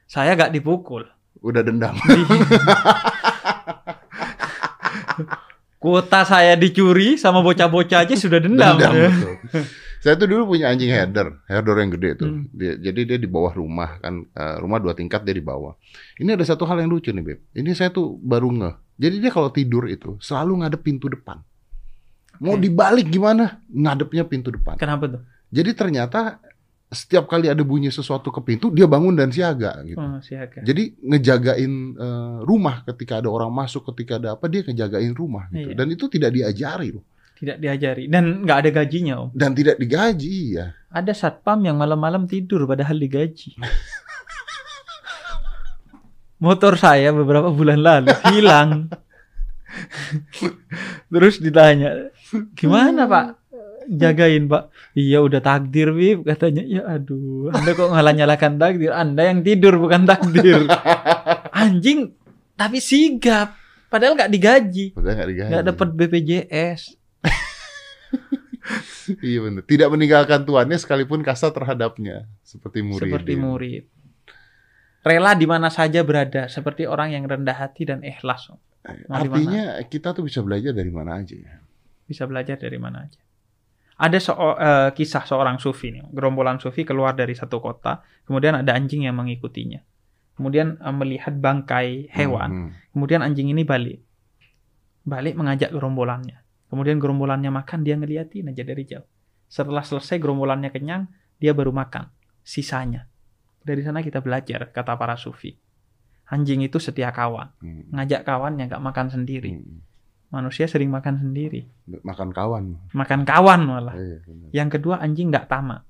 Saya gak dipukul. Udah dendam. Kuota saya dicuri sama bocah-bocah aja sudah dendam. ya. betul. Saya tuh dulu punya anjing herder, herder yang gede tuh. Hmm. Dia- jadi dia di bawah rumah kan, eh, rumah dua tingkat dia di bawah. Ini ada satu hal yang lucu nih beb. Ini saya tuh baru ngeh. Jadi dia kalau tidur itu selalu ngadep pintu depan. Mau dibalik gimana? Ngadepnya pintu depan. Kenapa tuh? Jadi ternyata setiap kali ada bunyi sesuatu ke pintu, dia bangun dan siaga gitu. Oh, siaga. Jadi ngejagain eh, rumah ketika ada orang masuk, ketika ada apa dia ngejagain rumah gitu. Iya. Dan itu tidak diajari loh. Tidak diajari dan nggak ada gajinya om. Dan tidak digaji ya. Ada satpam yang malam-malam tidur padahal digaji. Motor saya beberapa bulan lalu hilang. Terus ditanya, gimana pak? Jagain pak. Iya udah takdir Bib katanya. Ya aduh, anda kok ngalah nyalakan takdir? Anda yang tidur bukan takdir. Anjing, tapi sigap. Padahal nggak digaji, Padahal nggak digaji. nggak dapat BPJS. Iya benar. Tidak meninggalkan tuannya sekalipun kasar terhadapnya. Seperti murid. seperti murid. Rela di mana saja berada, seperti orang yang rendah hati dan ikhlas. Mau Artinya kita tuh bisa belajar dari mana aja ya. Bisa belajar dari mana aja. Ada seo- eh, kisah seorang sufi nih, gerombolan sufi keluar dari satu kota, kemudian ada anjing yang mengikutinya. Kemudian eh, melihat bangkai hewan, Hmm. kemudian anjing ini balik. Balik mengajak gerombolannya. Kemudian gerombolannya makan, dia ngeliatin aja dari jauh. Setelah selesai gerombolannya kenyang, dia baru makan sisanya. Dari sana kita belajar, kata para sufi. Anjing itu setia kawan. Hmm. Ngajak kawan yang gak makan sendiri. Hmm. Manusia sering makan sendiri. Makan kawan. Makan kawan malah. Iya, benar. Yang kedua anjing nggak tamak.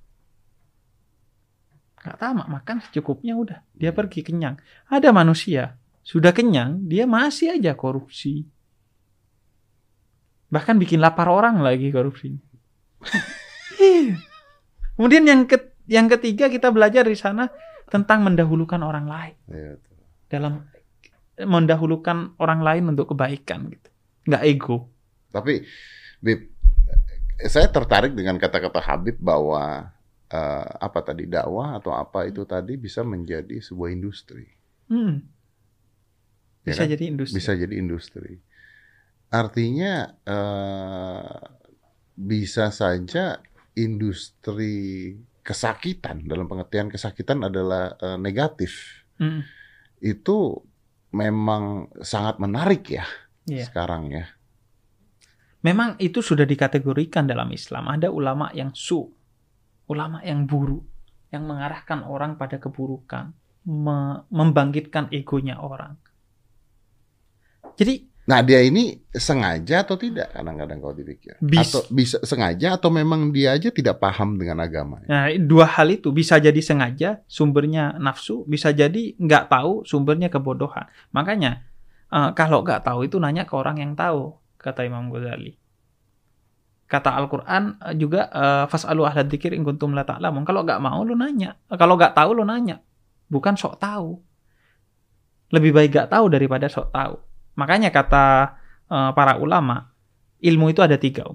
Nggak tamak, makan secukupnya udah. Dia pergi kenyang. Ada manusia, sudah kenyang, dia masih aja korupsi. Bahkan bikin lapar orang lagi korupsi. Iya. Kemudian yang ke, yang ketiga kita belajar di sana tentang mendahulukan orang lain Iya, dalam mendahulukan orang lain untuk kebaikan gitu. Nggak ego. Tapi Bib, saya tertarik dengan kata-kata Habib bahwa eh, apa tadi dakwah atau apa itu tadi bisa menjadi sebuah industri. Hmm. Ya Bisa kan? jadi industri. Bisa jadi industri. Artinya eh, bisa saja industri kesakitan dalam pengertian kesakitan adalah eh, negatif. Hmm. Itu memang sangat menarik ya Iya. sekarang ya. Memang itu sudah dikategorikan dalam Islam. Ada ulama yang su, ulama yang buruk, yang mengarahkan orang pada keburukan, me- membangkitkan egonya orang. Jadi Nah, dia ini sengaja atau tidak kadang-kadang kalau dipikir? Bis- Atau bisa sengaja atau memang dia aja tidak paham dengan agama? nah, dua hal itu bisa jadi sengaja sumbernya nafsu, bisa jadi nggak tahu sumbernya kebodohan. Makanya eh, kalau nggak tahu itu nanya ke orang yang tahu, kata Imam Ghazali. Kata Al-Quran eh, juga eh, fasalu ahla dzikir in kuntum la ta'lamun. Kalau nggak mau lu nanya, kalau nggak tahu lu nanya, bukan sok tahu. Lebih baik nggak tahu daripada sok tahu. Makanya kata para ulama, ilmu itu ada tiga.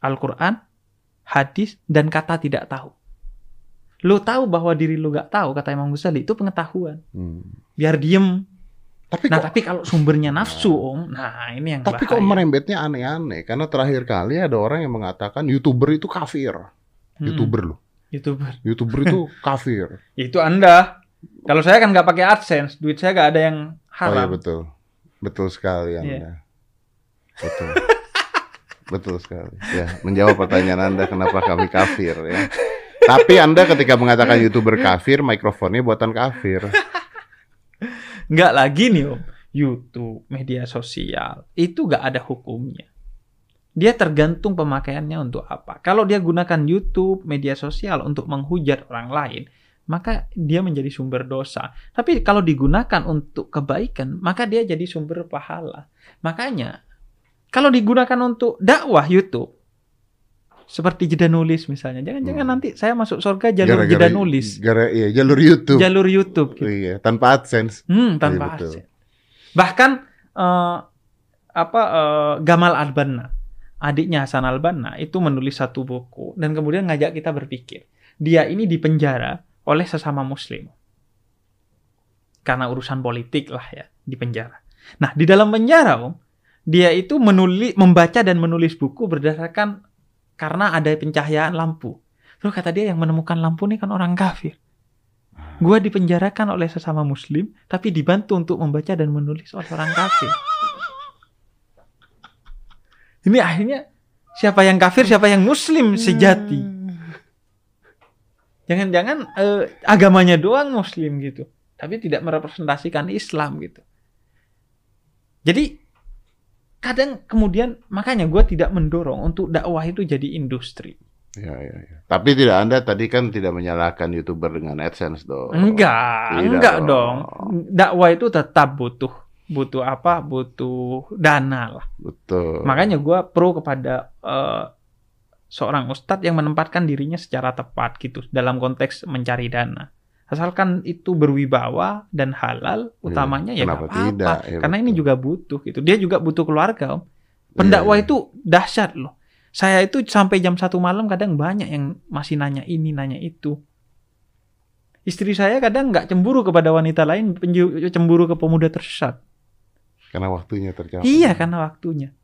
Al-Quran, hadis, dan kata tidak tahu. Lu tahu bahwa diri lu nggak tahu, kata Imam Ghazali, itu pengetahuan. Hmm. Biar diem. Tapi Nah, kok tapi kalau sumbernya nafsu, Om, nah ini yang tapi kok bahaya. merembetnya aneh-aneh karena terakhir kali ada orang yang mengatakan YouTuber itu kafir. Hmm, YouTuber loh. YouTuber. YouTuber itu kafir. Itu Anda. Kalau saya kan nggak pakai AdSense, duit saya nggak ada yang Oh iya haram. betul. Betul sekali Iya. Anda. Betul. betul sekali. Ya, menjawab pertanyaan Anda kenapa kami kafir ya. Tapi Anda ketika mengatakan YouTuber kafir, mikrofonnya buatan kafir. Nggak lagi nih Om. YouTube, media sosial, itu nggak ada hukumnya. Dia tergantung pemakaiannya untuk apa. Kalau dia gunakan YouTube, media sosial untuk menghujat orang lain, maka dia menjadi sumber dosa. Tapi kalau digunakan untuk kebaikan, maka dia jadi sumber pahala. Makanya, kalau digunakan untuk dakwah YouTube, seperti jeda nulis misalnya, jangan-jangan Hmm. nanti saya masuk surga jalur jeda nulis, Gara, iya, jalur YouTube. jalur YouTube. Gitu. Iya, tanpa AdSense. Hmm, tanpa Iya. AdSense. Bahkan eh, apa eh, Gamal Albanna, adiknya Hasan Albanna itu menulis satu buku dan kemudian ngajak kita berpikir. Dia ini dipenjara oleh sesama muslim. Karena urusan politik lah ya, di penjara. Nah, di dalam penjara, Om, dia itu menulis membaca dan menulis buku berdasarkan karena ada pencahayaan lampu. Terus kata dia yang menemukan lampu ini kan orang kafir. Gua dipenjarakan oleh sesama muslim, tapi dibantu untuk membaca dan menulis oleh orang kafir. Ini akhirnya siapa yang kafir, siapa yang muslim sejati. Jangan-jangan eh, agamanya doang muslim gitu, tapi tidak merepresentasikan Islam gitu. Jadi kadang kemudian makanya gue tidak mendorong untuk dakwah itu jadi industri. Ya, ya, ya. Tapi tidak Anda tadi kan tidak menyalahkan YouTuber dengan AdSense dong. Enggak, Tidak enggak dong. dong. Dakwah itu tetap butuh butuh apa? Butuh dana lah. Betul. Makanya gue pro kepada eh, seorang ustadz yang menempatkan dirinya secara tepat gitu dalam konteks mencari dana. Asalkan itu berwibawa dan halal, utamanya ya nggak apa-apa. Ya, Karena ini juga butuh gitu. Dia juga butuh keluarga, Om. Pendakwah Iya, iya. itu dahsyat loh. Saya itu sampai jam satu malam kadang banyak yang masih nanya ini, nanya itu. Istri saya kadang nggak cemburu kepada wanita lain, cemburu ke pemuda tersesat. Karena waktunya tercapai. Iya, karena waktunya.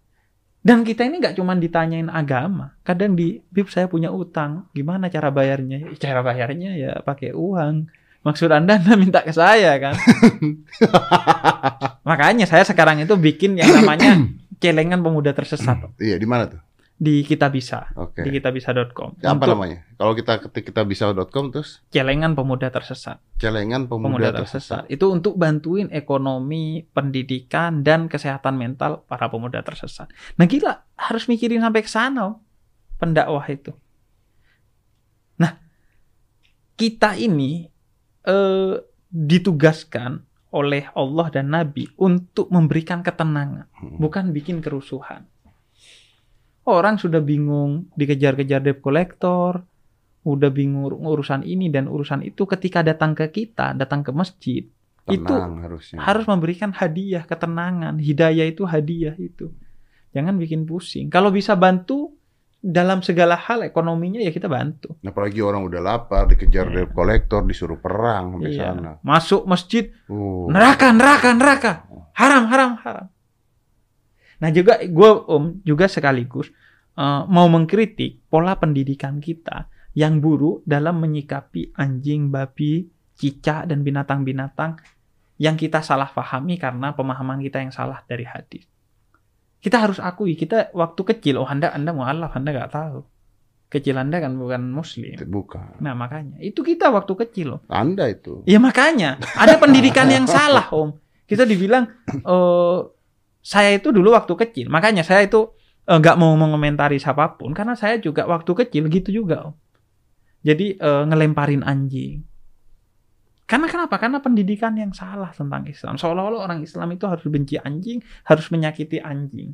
Dan kita ini nggak cuma ditanyain agama. Kadang di Bib saya punya utang, gimana cara bayarnya? Ya, Cara bayarnya ya pakai uang. Maksud Anda Anda minta ke saya kan? Makanya saya sekarang itu bikin yang namanya celengan pemuda tersesat Iya, di mana tuh? Di kita bisa Oke. di kitabisa.com. Apa Untuk namanya? Kalau kita ketik kita bisa.com terus celengan pemuda tersesat. celengan pemuda, Pemuda tersesat. tersesat. Itu untuk bantuin ekonomi, pendidikan dan kesehatan mental para pemuda tersesat. Nah, gila, harus mikirin sampai ke sana. Om. Pendakwah itu. Nah, kita ini eh, ditugaskan oleh Allah dan Nabi untuk memberikan ketenangan, Hmm. bukan bikin kerusuhan. Orang sudah bingung dikejar-kejar debt collector, udah bingung urusan ini dan urusan itu ketika datang ke kita, datang ke masjid, itu Tenang harusnya. harus memberikan hadiah, ketenangan. Hidayah itu hadiah itu. Jangan bikin pusing. Kalau bisa bantu dalam segala hal ekonominya ya kita bantu. Apalagi orang udah lapar, dikejar Iya. debt collector, disuruh perang sampai Iya. sana. Masuk masjid, Uh, neraka, neraka, neraka. Haram, haram, haram. Nah juga gue om juga sekaligus eh, mau mengkritik pola pendidikan kita yang buruk dalam menyikapi anjing, babi, cicak dan binatang-binatang yang kita salah pahami karena pemahaman kita yang salah dari hadis. Kita harus akui kita waktu kecil oh anda anda mualaf anda nggak tahu kecil anda kan bukan muslim. bukan. Nah makanya itu kita waktu kecil loh. Anda itu. Ya makanya ada pendidikan yang salah om. Kita dibilang eh saya itu dulu waktu kecil. Makanya saya itu eh, nggak mau mengomentari siapa pun karena saya juga waktu kecil gitu juga om. Jadi eh, ngelemparin anjing. Karena kenapa? Karena pendidikan yang salah tentang Islam. Seolah-olah orang Islam itu harus benci anjing, harus menyakiti anjing.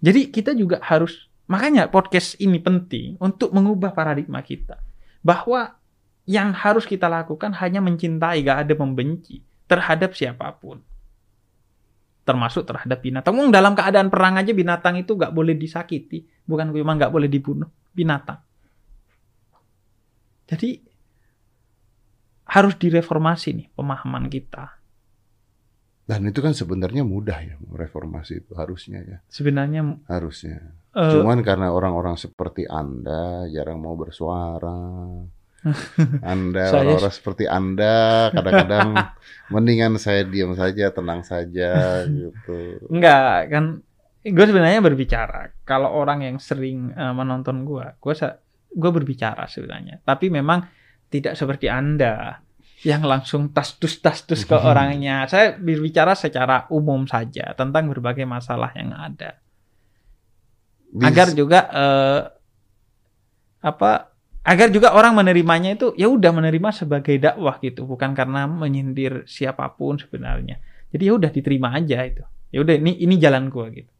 Jadi kita juga harus makanya podcast ini penting untuk mengubah paradigma kita bahwa yang harus kita lakukan hanya mencintai, gak ada membenci terhadap siapa pun. Termasuk terhadap binatang. Wong dalam keadaan perang aja binatang itu gak boleh disakiti. Bukan cuma gak boleh dibunuh. Binatang. Jadi harus direformasi nih pemahaman kita. Dan itu kan sebenarnya mudah ya reformasi itu harusnya ya. Sebenarnya Harusnya. eh, Cuman karena orang-orang seperti Anda jarang mau bersuara. Anda orang-orang seperti Anda kadang-kadang mendingan saya diam saja, tenang saja gitu. Enggak, kan gue sebenarnya berbicara. Kalau orang yang sering eh, menonton gue, gue gue berbicara sebenarnya. Tapi memang tidak seperti anda yang langsung tas-tus tas-tus ke orangnya. Saya berbicara secara umum saja tentang berbagai masalah yang ada. Agar juga eh, apa? Agar juga orang menerimanya itu ya udah menerima sebagai dakwah gitu, bukan karena menyindir siapa pun sebenarnya. Jadi ya udah diterima aja itu. Ya udah ini ini jalan gua gitu.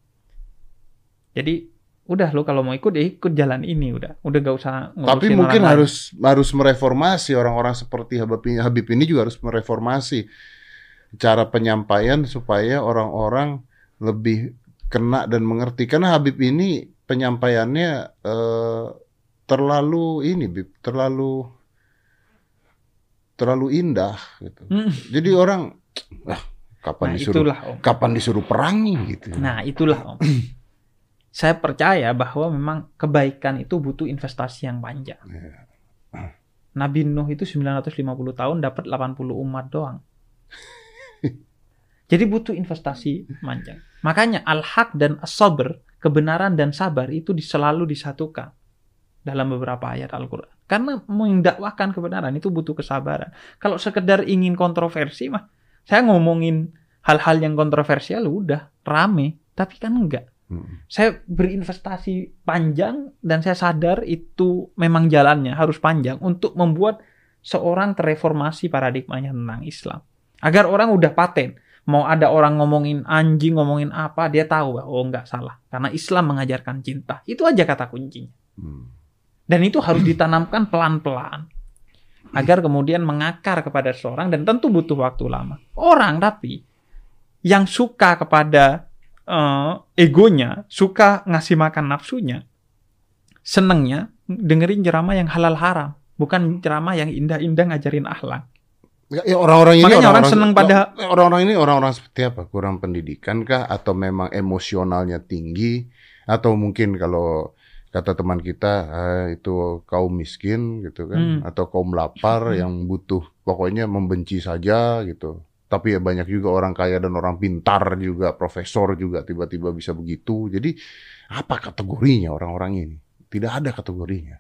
Jadi udah lo kalau mau ikut ya ikut jalan ini udah. Udah gak usah ngurusin Tapi mungkin orang lain. harus harus mereformasi orang-orang seperti Habib ini, Habib ini juga harus mereformasi cara penyampaian supaya orang-orang lebih kena dan mengerti karena Habib ini penyampaiannya eh, terlalu ini Bib, terlalu terlalu indah gitu. Hmm. Jadi orang ah, kapan Nah, disuruh itulah Om. kapan disuruh perangi gitu. Nah, itulah Om. Saya percaya bahwa memang kebaikan itu butuh investasi yang panjang. Iya. Nabi Nuh itu 950 tahun dapat 80 umat doang. Jadi butuh investasi panjang. Makanya al-haq dan as-sabr, kebenaran dan sabar itu selalu disatukan dalam beberapa ayat Al-Qur'an. Karena mendakwahkan kebenaran itu butuh kesabaran. Kalau sekedar ingin kontroversi mah saya ngomongin hal-hal yang kontroversial udah rame, tapi kan enggak. Mm. Saya berinvestasi panjang dan saya sadar itu memang jalannya harus panjang untuk membuat seorang terreformasi paradigmanya tentang Islam. Agar orang udah paten. Mau ada orang ngomongin anjing, ngomongin apa, dia tahu bahwa oh nggak salah. Karena Islam mengajarkan cinta. Itu aja kata kuncinya. Hmm. Dan itu harus ditanamkan pelan-pelan. Agar kemudian mengakar kepada seseorang dan tentu butuh waktu lama. Orang tapi yang suka kepada eh, egonya, suka ngasih makan nafsunya, senengnya dengerin ceramah yang halal haram. Bukan ceramah yang indah-indah ngajarin akhlak. Ya, ya, orang-orang ini Makanya orang seneng pada- orang-orang ini orang-orang seperti apa? Kurang pendidikan kah atau memang emosionalnya tinggi atau mungkin kalau kata teman kita ah, itu kaum miskin gitu kan Hmm. atau kaum lapar Hmm. yang butuh pokoknya membenci saja gitu. Tapi ya banyak juga orang kaya dan orang pintar juga, profesor juga tiba-tiba bisa begitu. Jadi apa kategorinya orang-orang ini? Tidak ada kategorinya.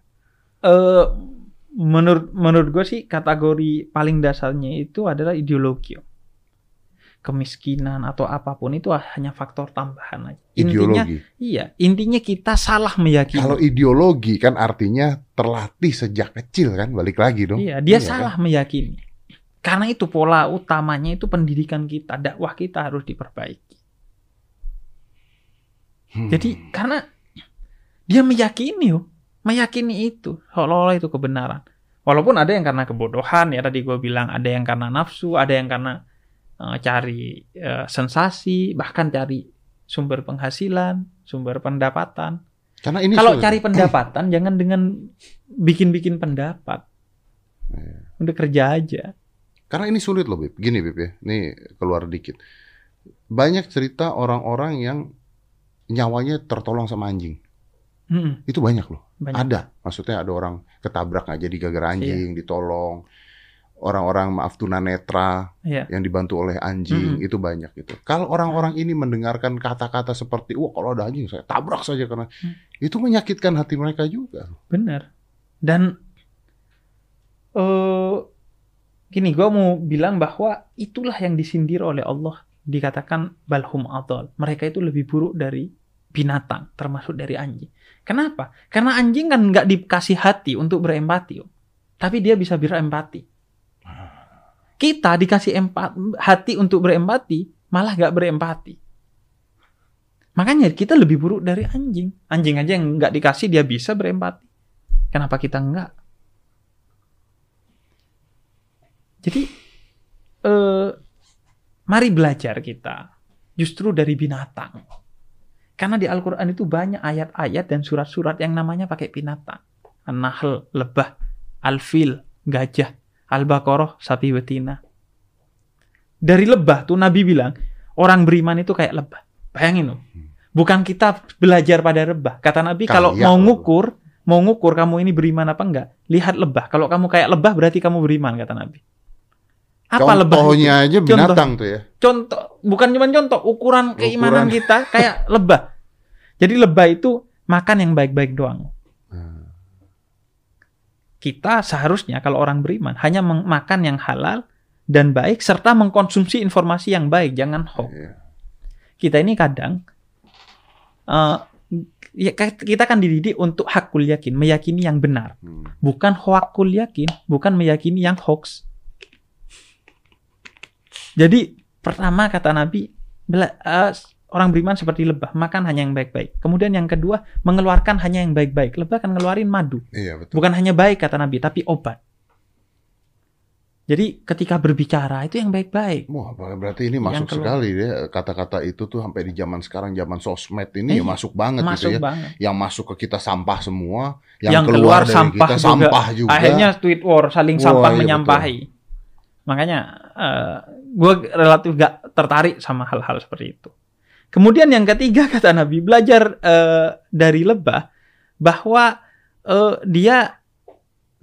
Eh, menurut menurut gue sih kategori paling dasarnya itu adalah ideologi. Kemiskinan atau apa pun itu hanya faktor tambahan aja. Intinya, Ideologi. iya, intinya kita salah meyakini. Kalau ideologi kan artinya terlatih sejak kecil kan, balik lagi dong. Iya, dia Iya salah meyakini. Karena itu pola utamanya itu pendidikan kita, dakwah kita harus diperbaiki. Hmm. Jadi karena dia meyakini, oh, meyakini itu, seolah-olah itu kebenaran. Walaupun ada yang karena kebodohan ya tadi gue bilang, ada yang karena nafsu, ada yang karena eh, cari eh, sensasi, bahkan cari sumber penghasilan, sumber pendapatan. Karena ini Kalau sulit. cari pendapatan jangan dengan bikin-bikin pendapat. Iya. Udah kerja aja. Karena ini sulit loh, Bib. Gini, Bib ya. Ini keluar dikit. Banyak cerita orang-orang yang nyawanya tertolong sama anjing. Mm-mm, Itu banyak loh. banyak. Ada. Maksudnya ada orang ketabrak nggak jadi gara-gara anjing, ditolong. Orang-orang maaf tunanetra Iya. yang dibantu oleh anjing, itu banyak gitu. Kalau orang-orang ini mendengarkan kata-kata seperti, wah kalau ada anjing saya tabrak saja karena Hmm. itu menyakitkan hati mereka juga. Bener. Dan eh gini, gue mau bilang bahwa itulah yang disindir oleh Allah. Dikatakan balhum adol. Mereka itu lebih buruk dari binatang, termasuk dari anjing. Kenapa? Karena anjing kan nggak dikasih hati untuk berempati, Om. tapi dia bisa berempati. Kita dikasih empat, hati untuk berempati, malah nggak berempati. Makanya kita lebih buruk dari anjing. Anjing aja yang nggak dikasih dia bisa berempati. Kenapa kita enggak? Jadi eh, mari belajar kita justru dari binatang. Karena di Al-Quran itu banyak ayat-ayat dan surat-surat yang namanya pakai binatang. An-Nahl, lebah, Al-Fil, gajah, Al-Baqarah, sapi betina. Dari lebah tuh Nabi bilang, orang beriman itu kayak lebah. Bayangin loh. Bukan kita belajar pada lebah. Kata Nabi, kalau mau ngukur, mau ngukur kamu ini beriman apa enggak, lihat lebah. Kalau kamu kayak lebah berarti kamu beriman, kata Nabi. Apa lebah? Contohnya aja binatang tuh ya. contoh bukan cuma contoh ukuran keimanan Ukuran. kita kayak lebah jadi lebah itu makan yang baik-baik doang kita seharusnya kalau orang beriman hanya makan yang halal dan baik serta mengkonsumsi informasi yang baik jangan hoax iya. kita ini kadang eh, ya, kita kan dididik untuk hakul yakin meyakini yang benar Hmm. bukan hoakul yakin bukan meyakini yang hoax jadi pertama kata Nabi bela- eh, orang beriman seperti lebah makan hanya yang baik-baik kemudian yang kedua mengeluarkan hanya yang baik-baik lebah kan ngeluarin madu Iya betul. bukan hanya baik kata Nabi tapi obat jadi ketika berbicara itu yang baik-baik Wah, berarti ini Yang masuk keluar. sekali ya kata-kata itu tuh sampai di zaman sekarang zaman sosmed ini ya Iya, masuk banget masuk gitu ya. banget Yang masuk ke kita sampah semua, Yang yang, keluar keluar, dari sampah kita juga. sampah juga. akhirnya tweet war saling Wah, sampah iya, menyampahi makanya gue relatif gak tertarik sama hal-hal seperti itu kemudian yang ketiga kata Nabi belajar eh, dari lebah bahwa eh, dia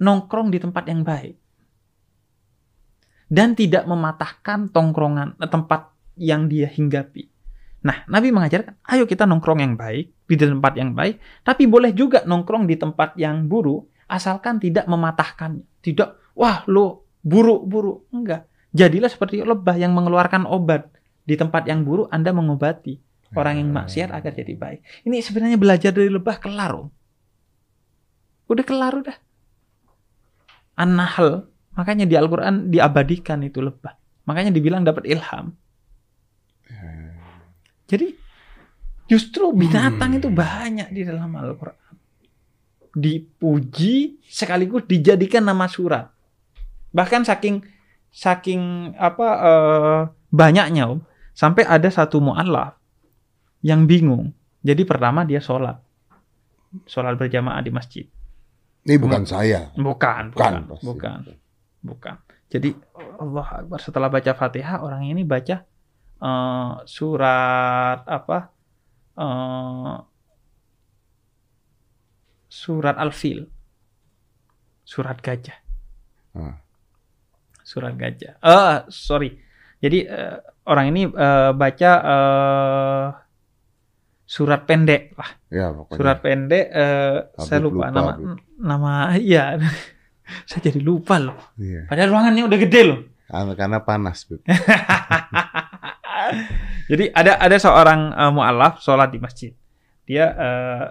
nongkrong di tempat yang baik dan tidak mematahkan tongkrongan eh, tempat yang dia hinggapi nah Nabi mengajarkan ayo kita nongkrong yang baik di tempat yang baik tapi boleh juga nongkrong di tempat yang buruk asalkan tidak mematahkannya. Tidak, wah lo buruk-buruk. Enggak. Jadilah seperti lebah yang mengeluarkan obat. Di tempat yang buruk Anda mengobati. Orang yang maksiat agar jadi baik. Ini sebenarnya belajar dari lebah kelar. Om. Udah kelar udah. An-Nahl. Makanya di Al-Quran diabadikan itu lebah. Makanya dibilang dapat ilham. Jadi justru binatang itu banyak di dalam Al-Quran. Dipuji sekaligus dijadikan nama surat. Bahkan saking saking apa eh, banyaknya om, sampai ada satu mu'alaf yang bingung. Jadi pertama dia sholat, sholat berjamaah di masjid. Ini bukan saya. Bukan, Bukan, bukan, bukan, bukan. Jadi Allah Akbar setelah baca Fatihah orang ini baca eh, surat apa? eh, surat Al-Fil. Surat gajah. Ah. Surat gajah. Eh, sorry. Jadi eh, orang ini eh, baca eh, surat pendek lah. Ya, pokoknya. Surat pendek eh, saya lupa, lupa, nama Habib. nama iya. saya jadi lupa loh. Iya. Padahal ruangannya udah gede loh. Karena- panas. Jadi ada ada seorang uh, mualaf sholat di masjid. Dia eh,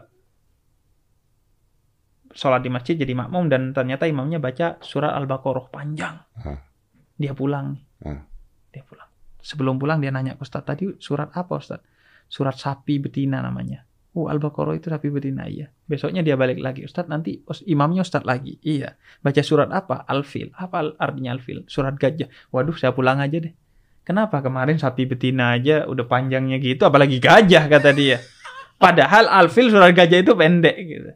sholat di masjid jadi makmum dan ternyata imamnya baca surat al-baqarah panjang. Hah. Dia pulang. Hah. Dia pulang. Sebelum pulang dia nanya ke Ustadz tadi surat apa Ustadz? Surat sapi betina namanya. Oh Al-Baqarah itu sapi betina iya. Besoknya dia balik lagi. Ustadz nanti imamnya Ustadz lagi. Iya. Baca surat apa? Al-Fil. Apa artinya Al-Fil? Surat gajah. Waduh saya pulang aja deh. Kenapa kemarin sapi betina aja udah panjangnya gitu. Apalagi gajah kata dia. Padahal Al-Fil surat gajah itu pendek gitu.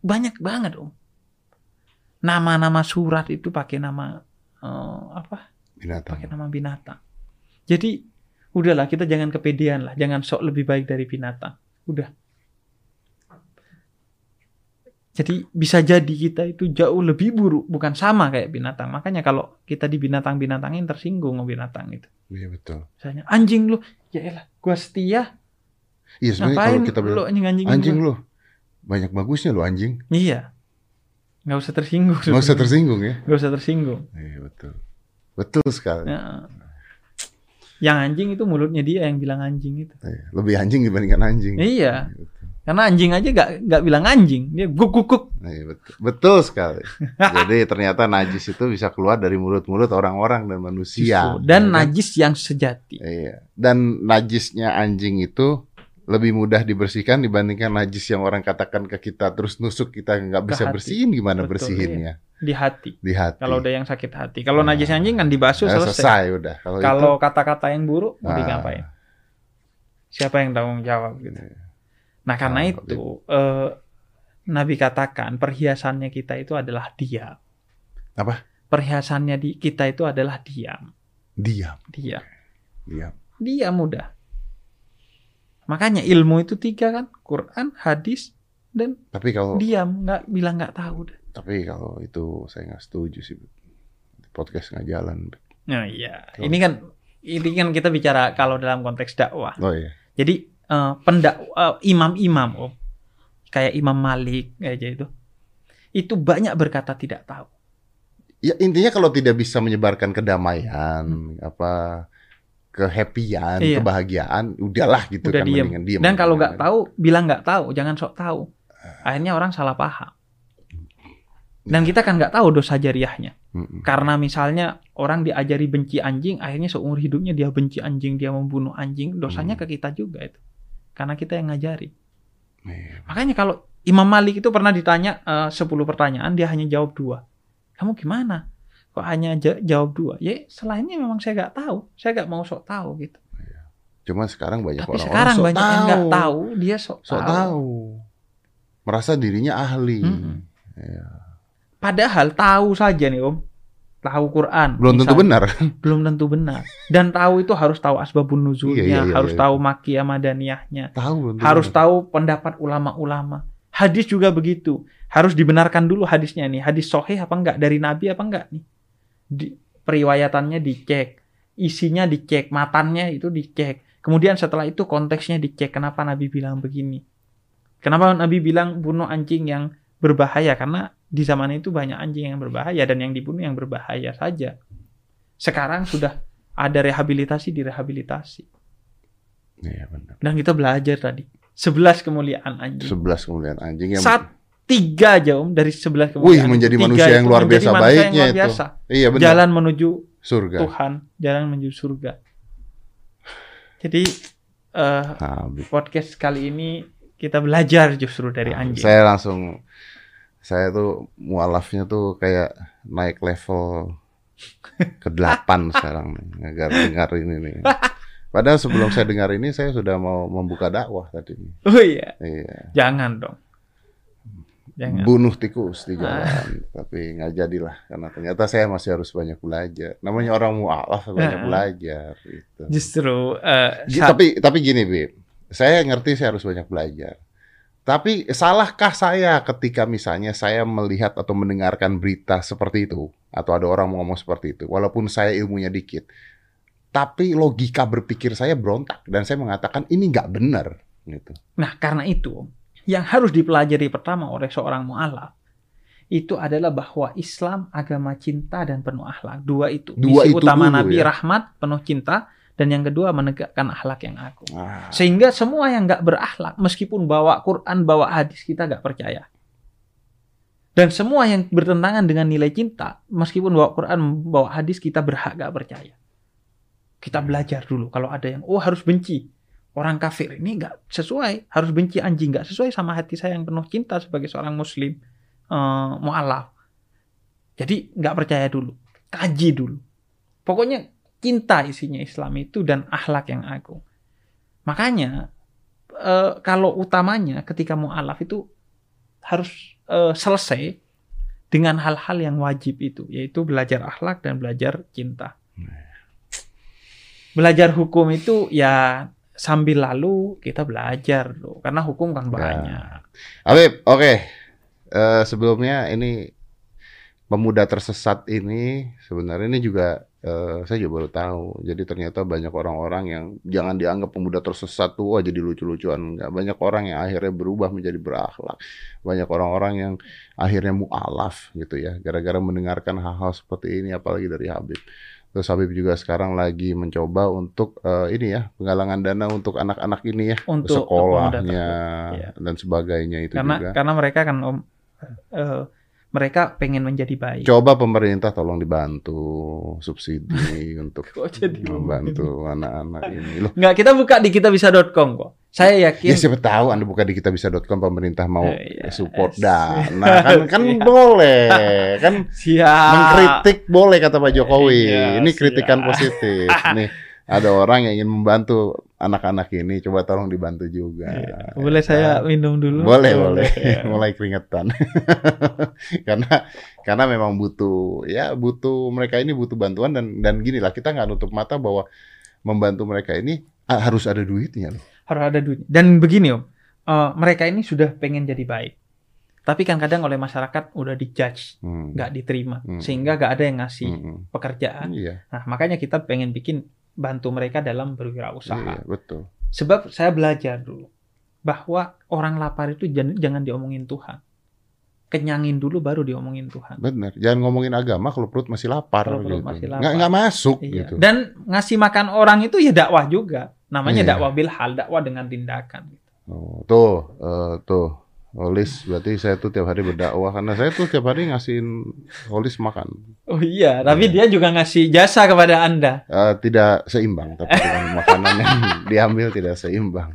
Banyak banget om. Nama-nama surat itu pakai nama eh, apa? Binatang. pakai nama binatang. Jadi udahlah kita jangan kepedean lah, jangan sok lebih baik dari binatang. Udah. Jadi bisa jadi kita itu jauh lebih buruk, bukan sama kayak binatang. Makanya kalau kita di binatang-binatangin tersinggung sama binatang itu. Iya betul. Misalnya anjing lu, ya elah, gua setia. Iya sebenarnya kalau kita lu bilang anjing anjing anjing lu banyak bagusnya lu anjing. Iya. Nggak usah tersinggung. Nggak usah tersinggung ya. Nggak usah tersinggung. Iya betul. Betul sekali. Ya. Yang anjing itu mulutnya dia yang bilang anjing itu. Iya, Lebih anjing dibandingkan anjing. Iya. betul. Karena anjing aja gak, nggak bilang anjing, dia guk guk guk. Iya, betul. betul sekali. Jadi ternyata najis itu bisa keluar dari mulut-mulut orang-orang dan manusia. Justru. Dan ya kan? najis yang sejati. Iya. Dan najisnya anjing itu lebih mudah dibersihkan dibandingkan najis yang orang katakan ke kita terus nusuk kita nggak bisa bersihin gimana Betul, bersihinnya di hati. di hati. Kalau udah yang sakit hati. Kalau Nah. najis anjing kan dibasuh Nah, selesai. selesai udah. Kalau, kata-kata yang buruk mau Ah. ngapain? Siapa yang tanggung jawab gitu. itu Nah, karena Ah, itu eh, Nabi katakan perhiasannya kita itu adalah diam. Apa? Perhiasannya di kita itu adalah diam. diam, Diam. diam. Diam mudah. Makanya ilmu itu tiga kan, Quran, hadis, dan Tapi kalau diam, nggak bilang nggak tahu. dah. Tapi kalau itu saya nggak setuju sih. Podcast nggak jalan. Nah iya, Tuh. ini kan ini kan kita bicara kalau dalam konteks dakwah. Oh iya. Jadi eh, pendak eh, imam-imam, om, kayak Imam Malik aja itu, itu banyak berkata tidak tahu. Ya intinya kalau tidak bisa menyebarkan kedamaian, apa kehappyan, Hmm. Iya. kebahagiaan, udahlah gitu Udah kan diem. mendingan diem. Dan kalau nggak tahu, bilang nggak tahu, jangan sok tahu. Akhirnya orang salah paham. Dan kita kan nggak tahu dosa jariahnya. Mm-mm. Karena misalnya orang diajari benci anjing, akhirnya seumur hidupnya dia benci anjing, dia membunuh anjing, dosanya Hmm. ke kita juga itu. Karena kita yang ngajari. Iya. Makanya kalau Imam Malik itu pernah ditanya eh, 10 pertanyaan, dia hanya jawab dua. Kamu gimana? Kok hanya ja- jawab dua? Ya selainnya memang saya nggak tahu. Saya nggak mau sok tahu gitu. Cuma sekarang banyak Tapi orang sekarang banyak yang nggak tahu, dia sok, Sok tahu. tahu. Merasa dirinya ahli. Mm-mm. Iya. Padahal tahu saja nih Om. Tahu Quran. Belum tentu misalnya. benar. Belum tentu benar. Dan tahu itu harus tahu asbabun nuzulnya, Iya, iya, iya, harus iya. tahu makiyah madaniyahnya, tahu belum tentu harus benar. tahu pendapat ulama-ulama. Hadis juga begitu. Harus dibenarkan dulu hadisnya nih. Hadis sohih apa enggak dari Nabi apa enggak nih? Di, periwayatannya dicek, isinya dicek, matannya itu dicek. Kemudian setelah itu konteksnya dicek. Kenapa Nabi bilang begini? Kenapa Nabi bilang bunuh anjing yang berbahaya? Karena di zaman itu banyak anjing yang berbahaya dan yang dibunuh yang berbahaya saja. Sekarang sudah ada rehabilitasi direhabilitasi. Iya benar. Dan kita belajar tadi. 11 kemuliaan anjing. 11 kemuliaan anjing yang Saat tiga aja om dari 11 kemuliaan. Wih, itu. menjadi Tiga manusia yang itu luar biasa baiknya luar itu. biasa. Iya benar. Jalan menuju Surga. Tuhan, jalan menuju surga. Jadi Habis. podcast kali ini kita belajar justru dari anjing. Nah, Saya langsung saya tuh mualafnya tuh kayak naik level ke 8 sekarang nih, agar dengar ini nih. Padahal sebelum saya dengar ini saya sudah mau membuka dakwah tadi. Oh iya, Iya. jangan dong. Jangan. Bunuh tikus di jalan, tapi nggak jadilah karena ternyata saya masih harus banyak belajar. Namanya orang mualaf banyak Nah. belajar gitu. Justru saat- Tapi tapi gini, Bib. Saya ngerti saya harus banyak belajar. Tapi salahkah saya ketika misalnya saya melihat atau mendengarkan berita seperti itu atau ada orang ngomong seperti itu walaupun saya ilmunya dikit. Tapi logika berpikir saya berontak dan saya mengatakan ini nggak benar gitu. Nah, karena itu yang harus dipelajari pertama oleh seorang mualaf itu adalah bahwa Islam agama cinta dan penuh akhlak. Dua itu. Dua Misi itu utama dulu, Nabi ya. rahmat, penuh cinta dan yang kedua menegakkan akhlak yang agung. Ah, Sehingga semua yang nggak berakhlak meskipun bawa Quran, bawa hadis kita nggak percaya. Dan semua yang bertentangan dengan nilai cinta meskipun bawa Quran, bawa hadis kita berhak nggak percaya. Kita belajar dulu kalau ada yang oh harus benci. orang kafir ini nggak sesuai, harus benci anjing, nggak sesuai sama hati saya yang penuh cinta sebagai seorang muslim uh, mualaf. Jadi nggak percaya dulu, kaji dulu. Pokoknya cinta isinya Islam itu dan akhlak yang agung. Makanya uh, kalau utamanya ketika mualaf itu harus uh, selesai dengan hal-hal yang wajib itu, yaitu belajar akhlak dan belajar cinta. Belajar hukum itu ya sambil lalu kita belajar loh, karena hukum kan banyak. Habib, oke. Okay. Uh, sebelumnya ini pemuda tersesat ini sebenarnya ini juga uh, saya juga baru tahu. Jadi ternyata banyak orang-orang yang jangan dianggap pemuda tersesat tuh wah jadi lucu-lucuan. Enggak banyak orang yang akhirnya berubah menjadi berakhlak. Banyak orang-orang yang akhirnya mualaf gitu ya, gara-gara mendengarkan hal-hal seperti ini apalagi dari Habib. Terus Habib juga sekarang lagi mencoba untuk uh, ini ya penggalangan dana untuk anak-anak ini ya untuk sekolahnya ya. dan sebagainya itu karena, juga. Karena mereka kan om uh, mereka pengen menjadi baik. Coba pemerintah tolong dibantu subsidi untuk jadi membantu anak-anak ini. Loh. Enggak, kita buka di kitabisa.com kok. Saya yakin. Ya siapa tahu Anda buka di kitabisa.com pemerintah mau Eh, iya. support dana kan kan boleh kan Siap. mengkritik boleh kata Pak Jokowi. Iya, ini kritikan siap. positif. Nih ada orang yang ingin membantu anak-anak ini, coba tolong dibantu juga. Iya. Boleh saya minum dulu? Boleh, boleh. Ya. Mulai keringetan. karena karena memang butuh ya butuh mereka ini butuh bantuan dan dan gini lah kita nggak nutup mata bahwa membantu mereka ini harus ada duitnya loh. Harus ada duit. Dan begini om, eh, mereka ini sudah pengen jadi baik. Tapi kan kadang oleh masyarakat udah dijudge, Hmm. nggak diterima, Hmm. sehingga nggak ada yang ngasih Hmm. pekerjaan. Iya, Nah makanya kita pengen bikin bantu mereka dalam berwirausaha. iya, betul. Sebab saya belajar dulu bahwa orang lapar itu jangan, jangan diomongin Tuhan. Kenyangin dulu baru diomongin Tuhan. Benar. Jangan ngomongin agama kalau perut masih lapar Kalau perut gitu. masih lapar. Nggak, nggak masuk Iya. gitu. Dan ngasih makan orang itu ya dakwah juga. Namanya Iya. dakwah bil hal, dakwah dengan tindakan. Oh, tuh, eh, tuh. Holis, berarti saya tuh tiap hari berdakwah karena saya tuh tiap hari ngasihin Holis makan. Oh iya, tapi Iya. dia juga ngasih jasa kepada Anda. Eh, tidak seimbang, tapi dengan makanan yang diambil tidak seimbang.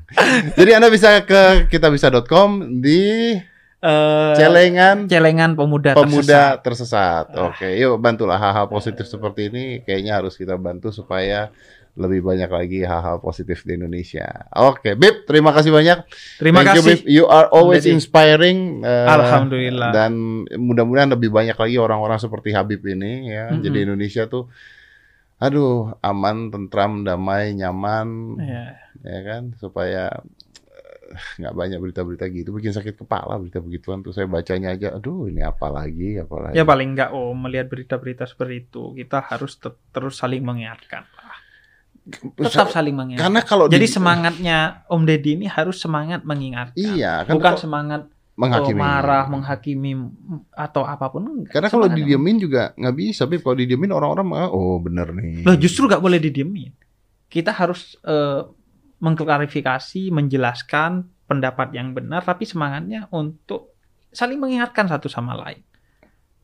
Jadi Anda bisa ke kitabisa.com di Eh, celengan celengan pemuda, pemuda tersesat. tersesat. Oke, yuk bantulah hal-hal positif seperti ini. Kayaknya harus kita bantu supaya lebih banyak lagi hal-hal positif di Indonesia. Oke, Bib, terima kasih banyak. Terima Thank you, kasih. Bib. You are always Jadi- inspiring. eh, Alhamdulillah. Dan mudah-mudahan lebih banyak lagi orang-orang seperti Habib ini ya. Mm-mm. Jadi Indonesia tuh aduh aman, tentram, damai, nyaman Iya. ya kan supaya eh, nggak banyak berita-berita gitu bikin sakit kepala berita begituan tuh saya bacanya aja aduh ini apa lagi apa lagi Ya paling enggak oh melihat berita-berita seperti itu kita harus te- terus saling mengingatkan. Tetap saling mengingatkan. karena kalau Jadi di- semangatnya Om Deddy ini harus semangat mengingatkan. iya kan Bukan semangat menghakimi oh, marah, menghakimi atau apa pun enggak. karena kalau didiemin juga nggak bisa tapi kalau didiemin orang-orang malah, oh bener nih Loh, justru nggak boleh didiemin. Kita harus eh, mengklarifikasi, menjelaskan pendapat yang benar, tapi semangatnya untuk saling mengingatkan satu sama lain.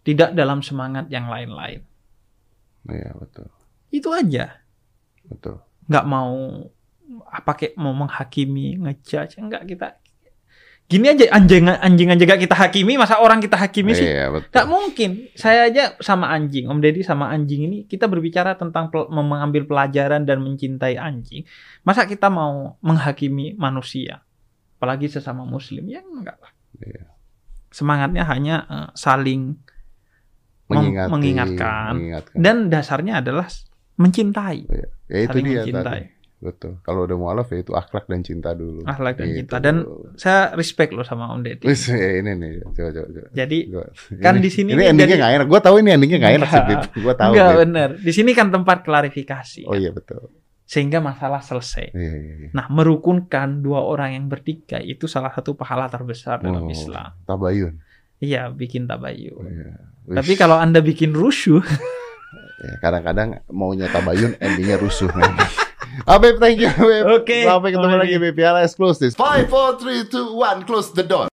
Tidak dalam semangat yang lain-lain. iya betul Itu aja. Betul Nggak mau apa kayak mau menghakimi, ngejudge, enggak kita. Gini aja anjing anjing aja gak kita hakimi, masa orang kita hakimi sih? iya betul Gak mungkin. Saya aja sama anjing, Om Deddy sama anjing ini kita berbicara tentang pel- mengambil pelajaran dan mencintai anjing. Masa kita mau menghakimi manusia, apalagi sesama Muslim? Ya enggak lah. Iya. Semangatnya hanya eh, saling mengingatkan. mengingatkan. dan dasarnya adalah mencintai, ya itu saling dia mencintai, tadi betul kalau udah mualaf ya itu akhlak dan cinta dulu akhlak dan Gitu. cinta. Dan saya respect loh sama Om Deddy. Wis, ya ini nih coba coba, coba. Jadi Gua- Kan ini- di sini ini endingnya jadi- nggak enak. Gue tahu ini endingnya nggak enak sih. Gue tahu. enggak Bib. benar. Di sini kan tempat klarifikasi, Oh iya betul. sehingga masalah selesai. Iya iya. iya. Nah, merukunkan dua orang yang bertikai itu salah satu pahala terbesar dalam Oh, Islam. Tabayun. Iya, bikin tabayun. Iya. Tapi kalau Anda bikin rusuh, Ya, kadang-kadang maunya tabayun, endingnya rusuh. Ah, Beb, thank you, Beb. Oke. Sampai ketemu lagi. Ya, let's close this. Five, four, three, two, one. Close the door.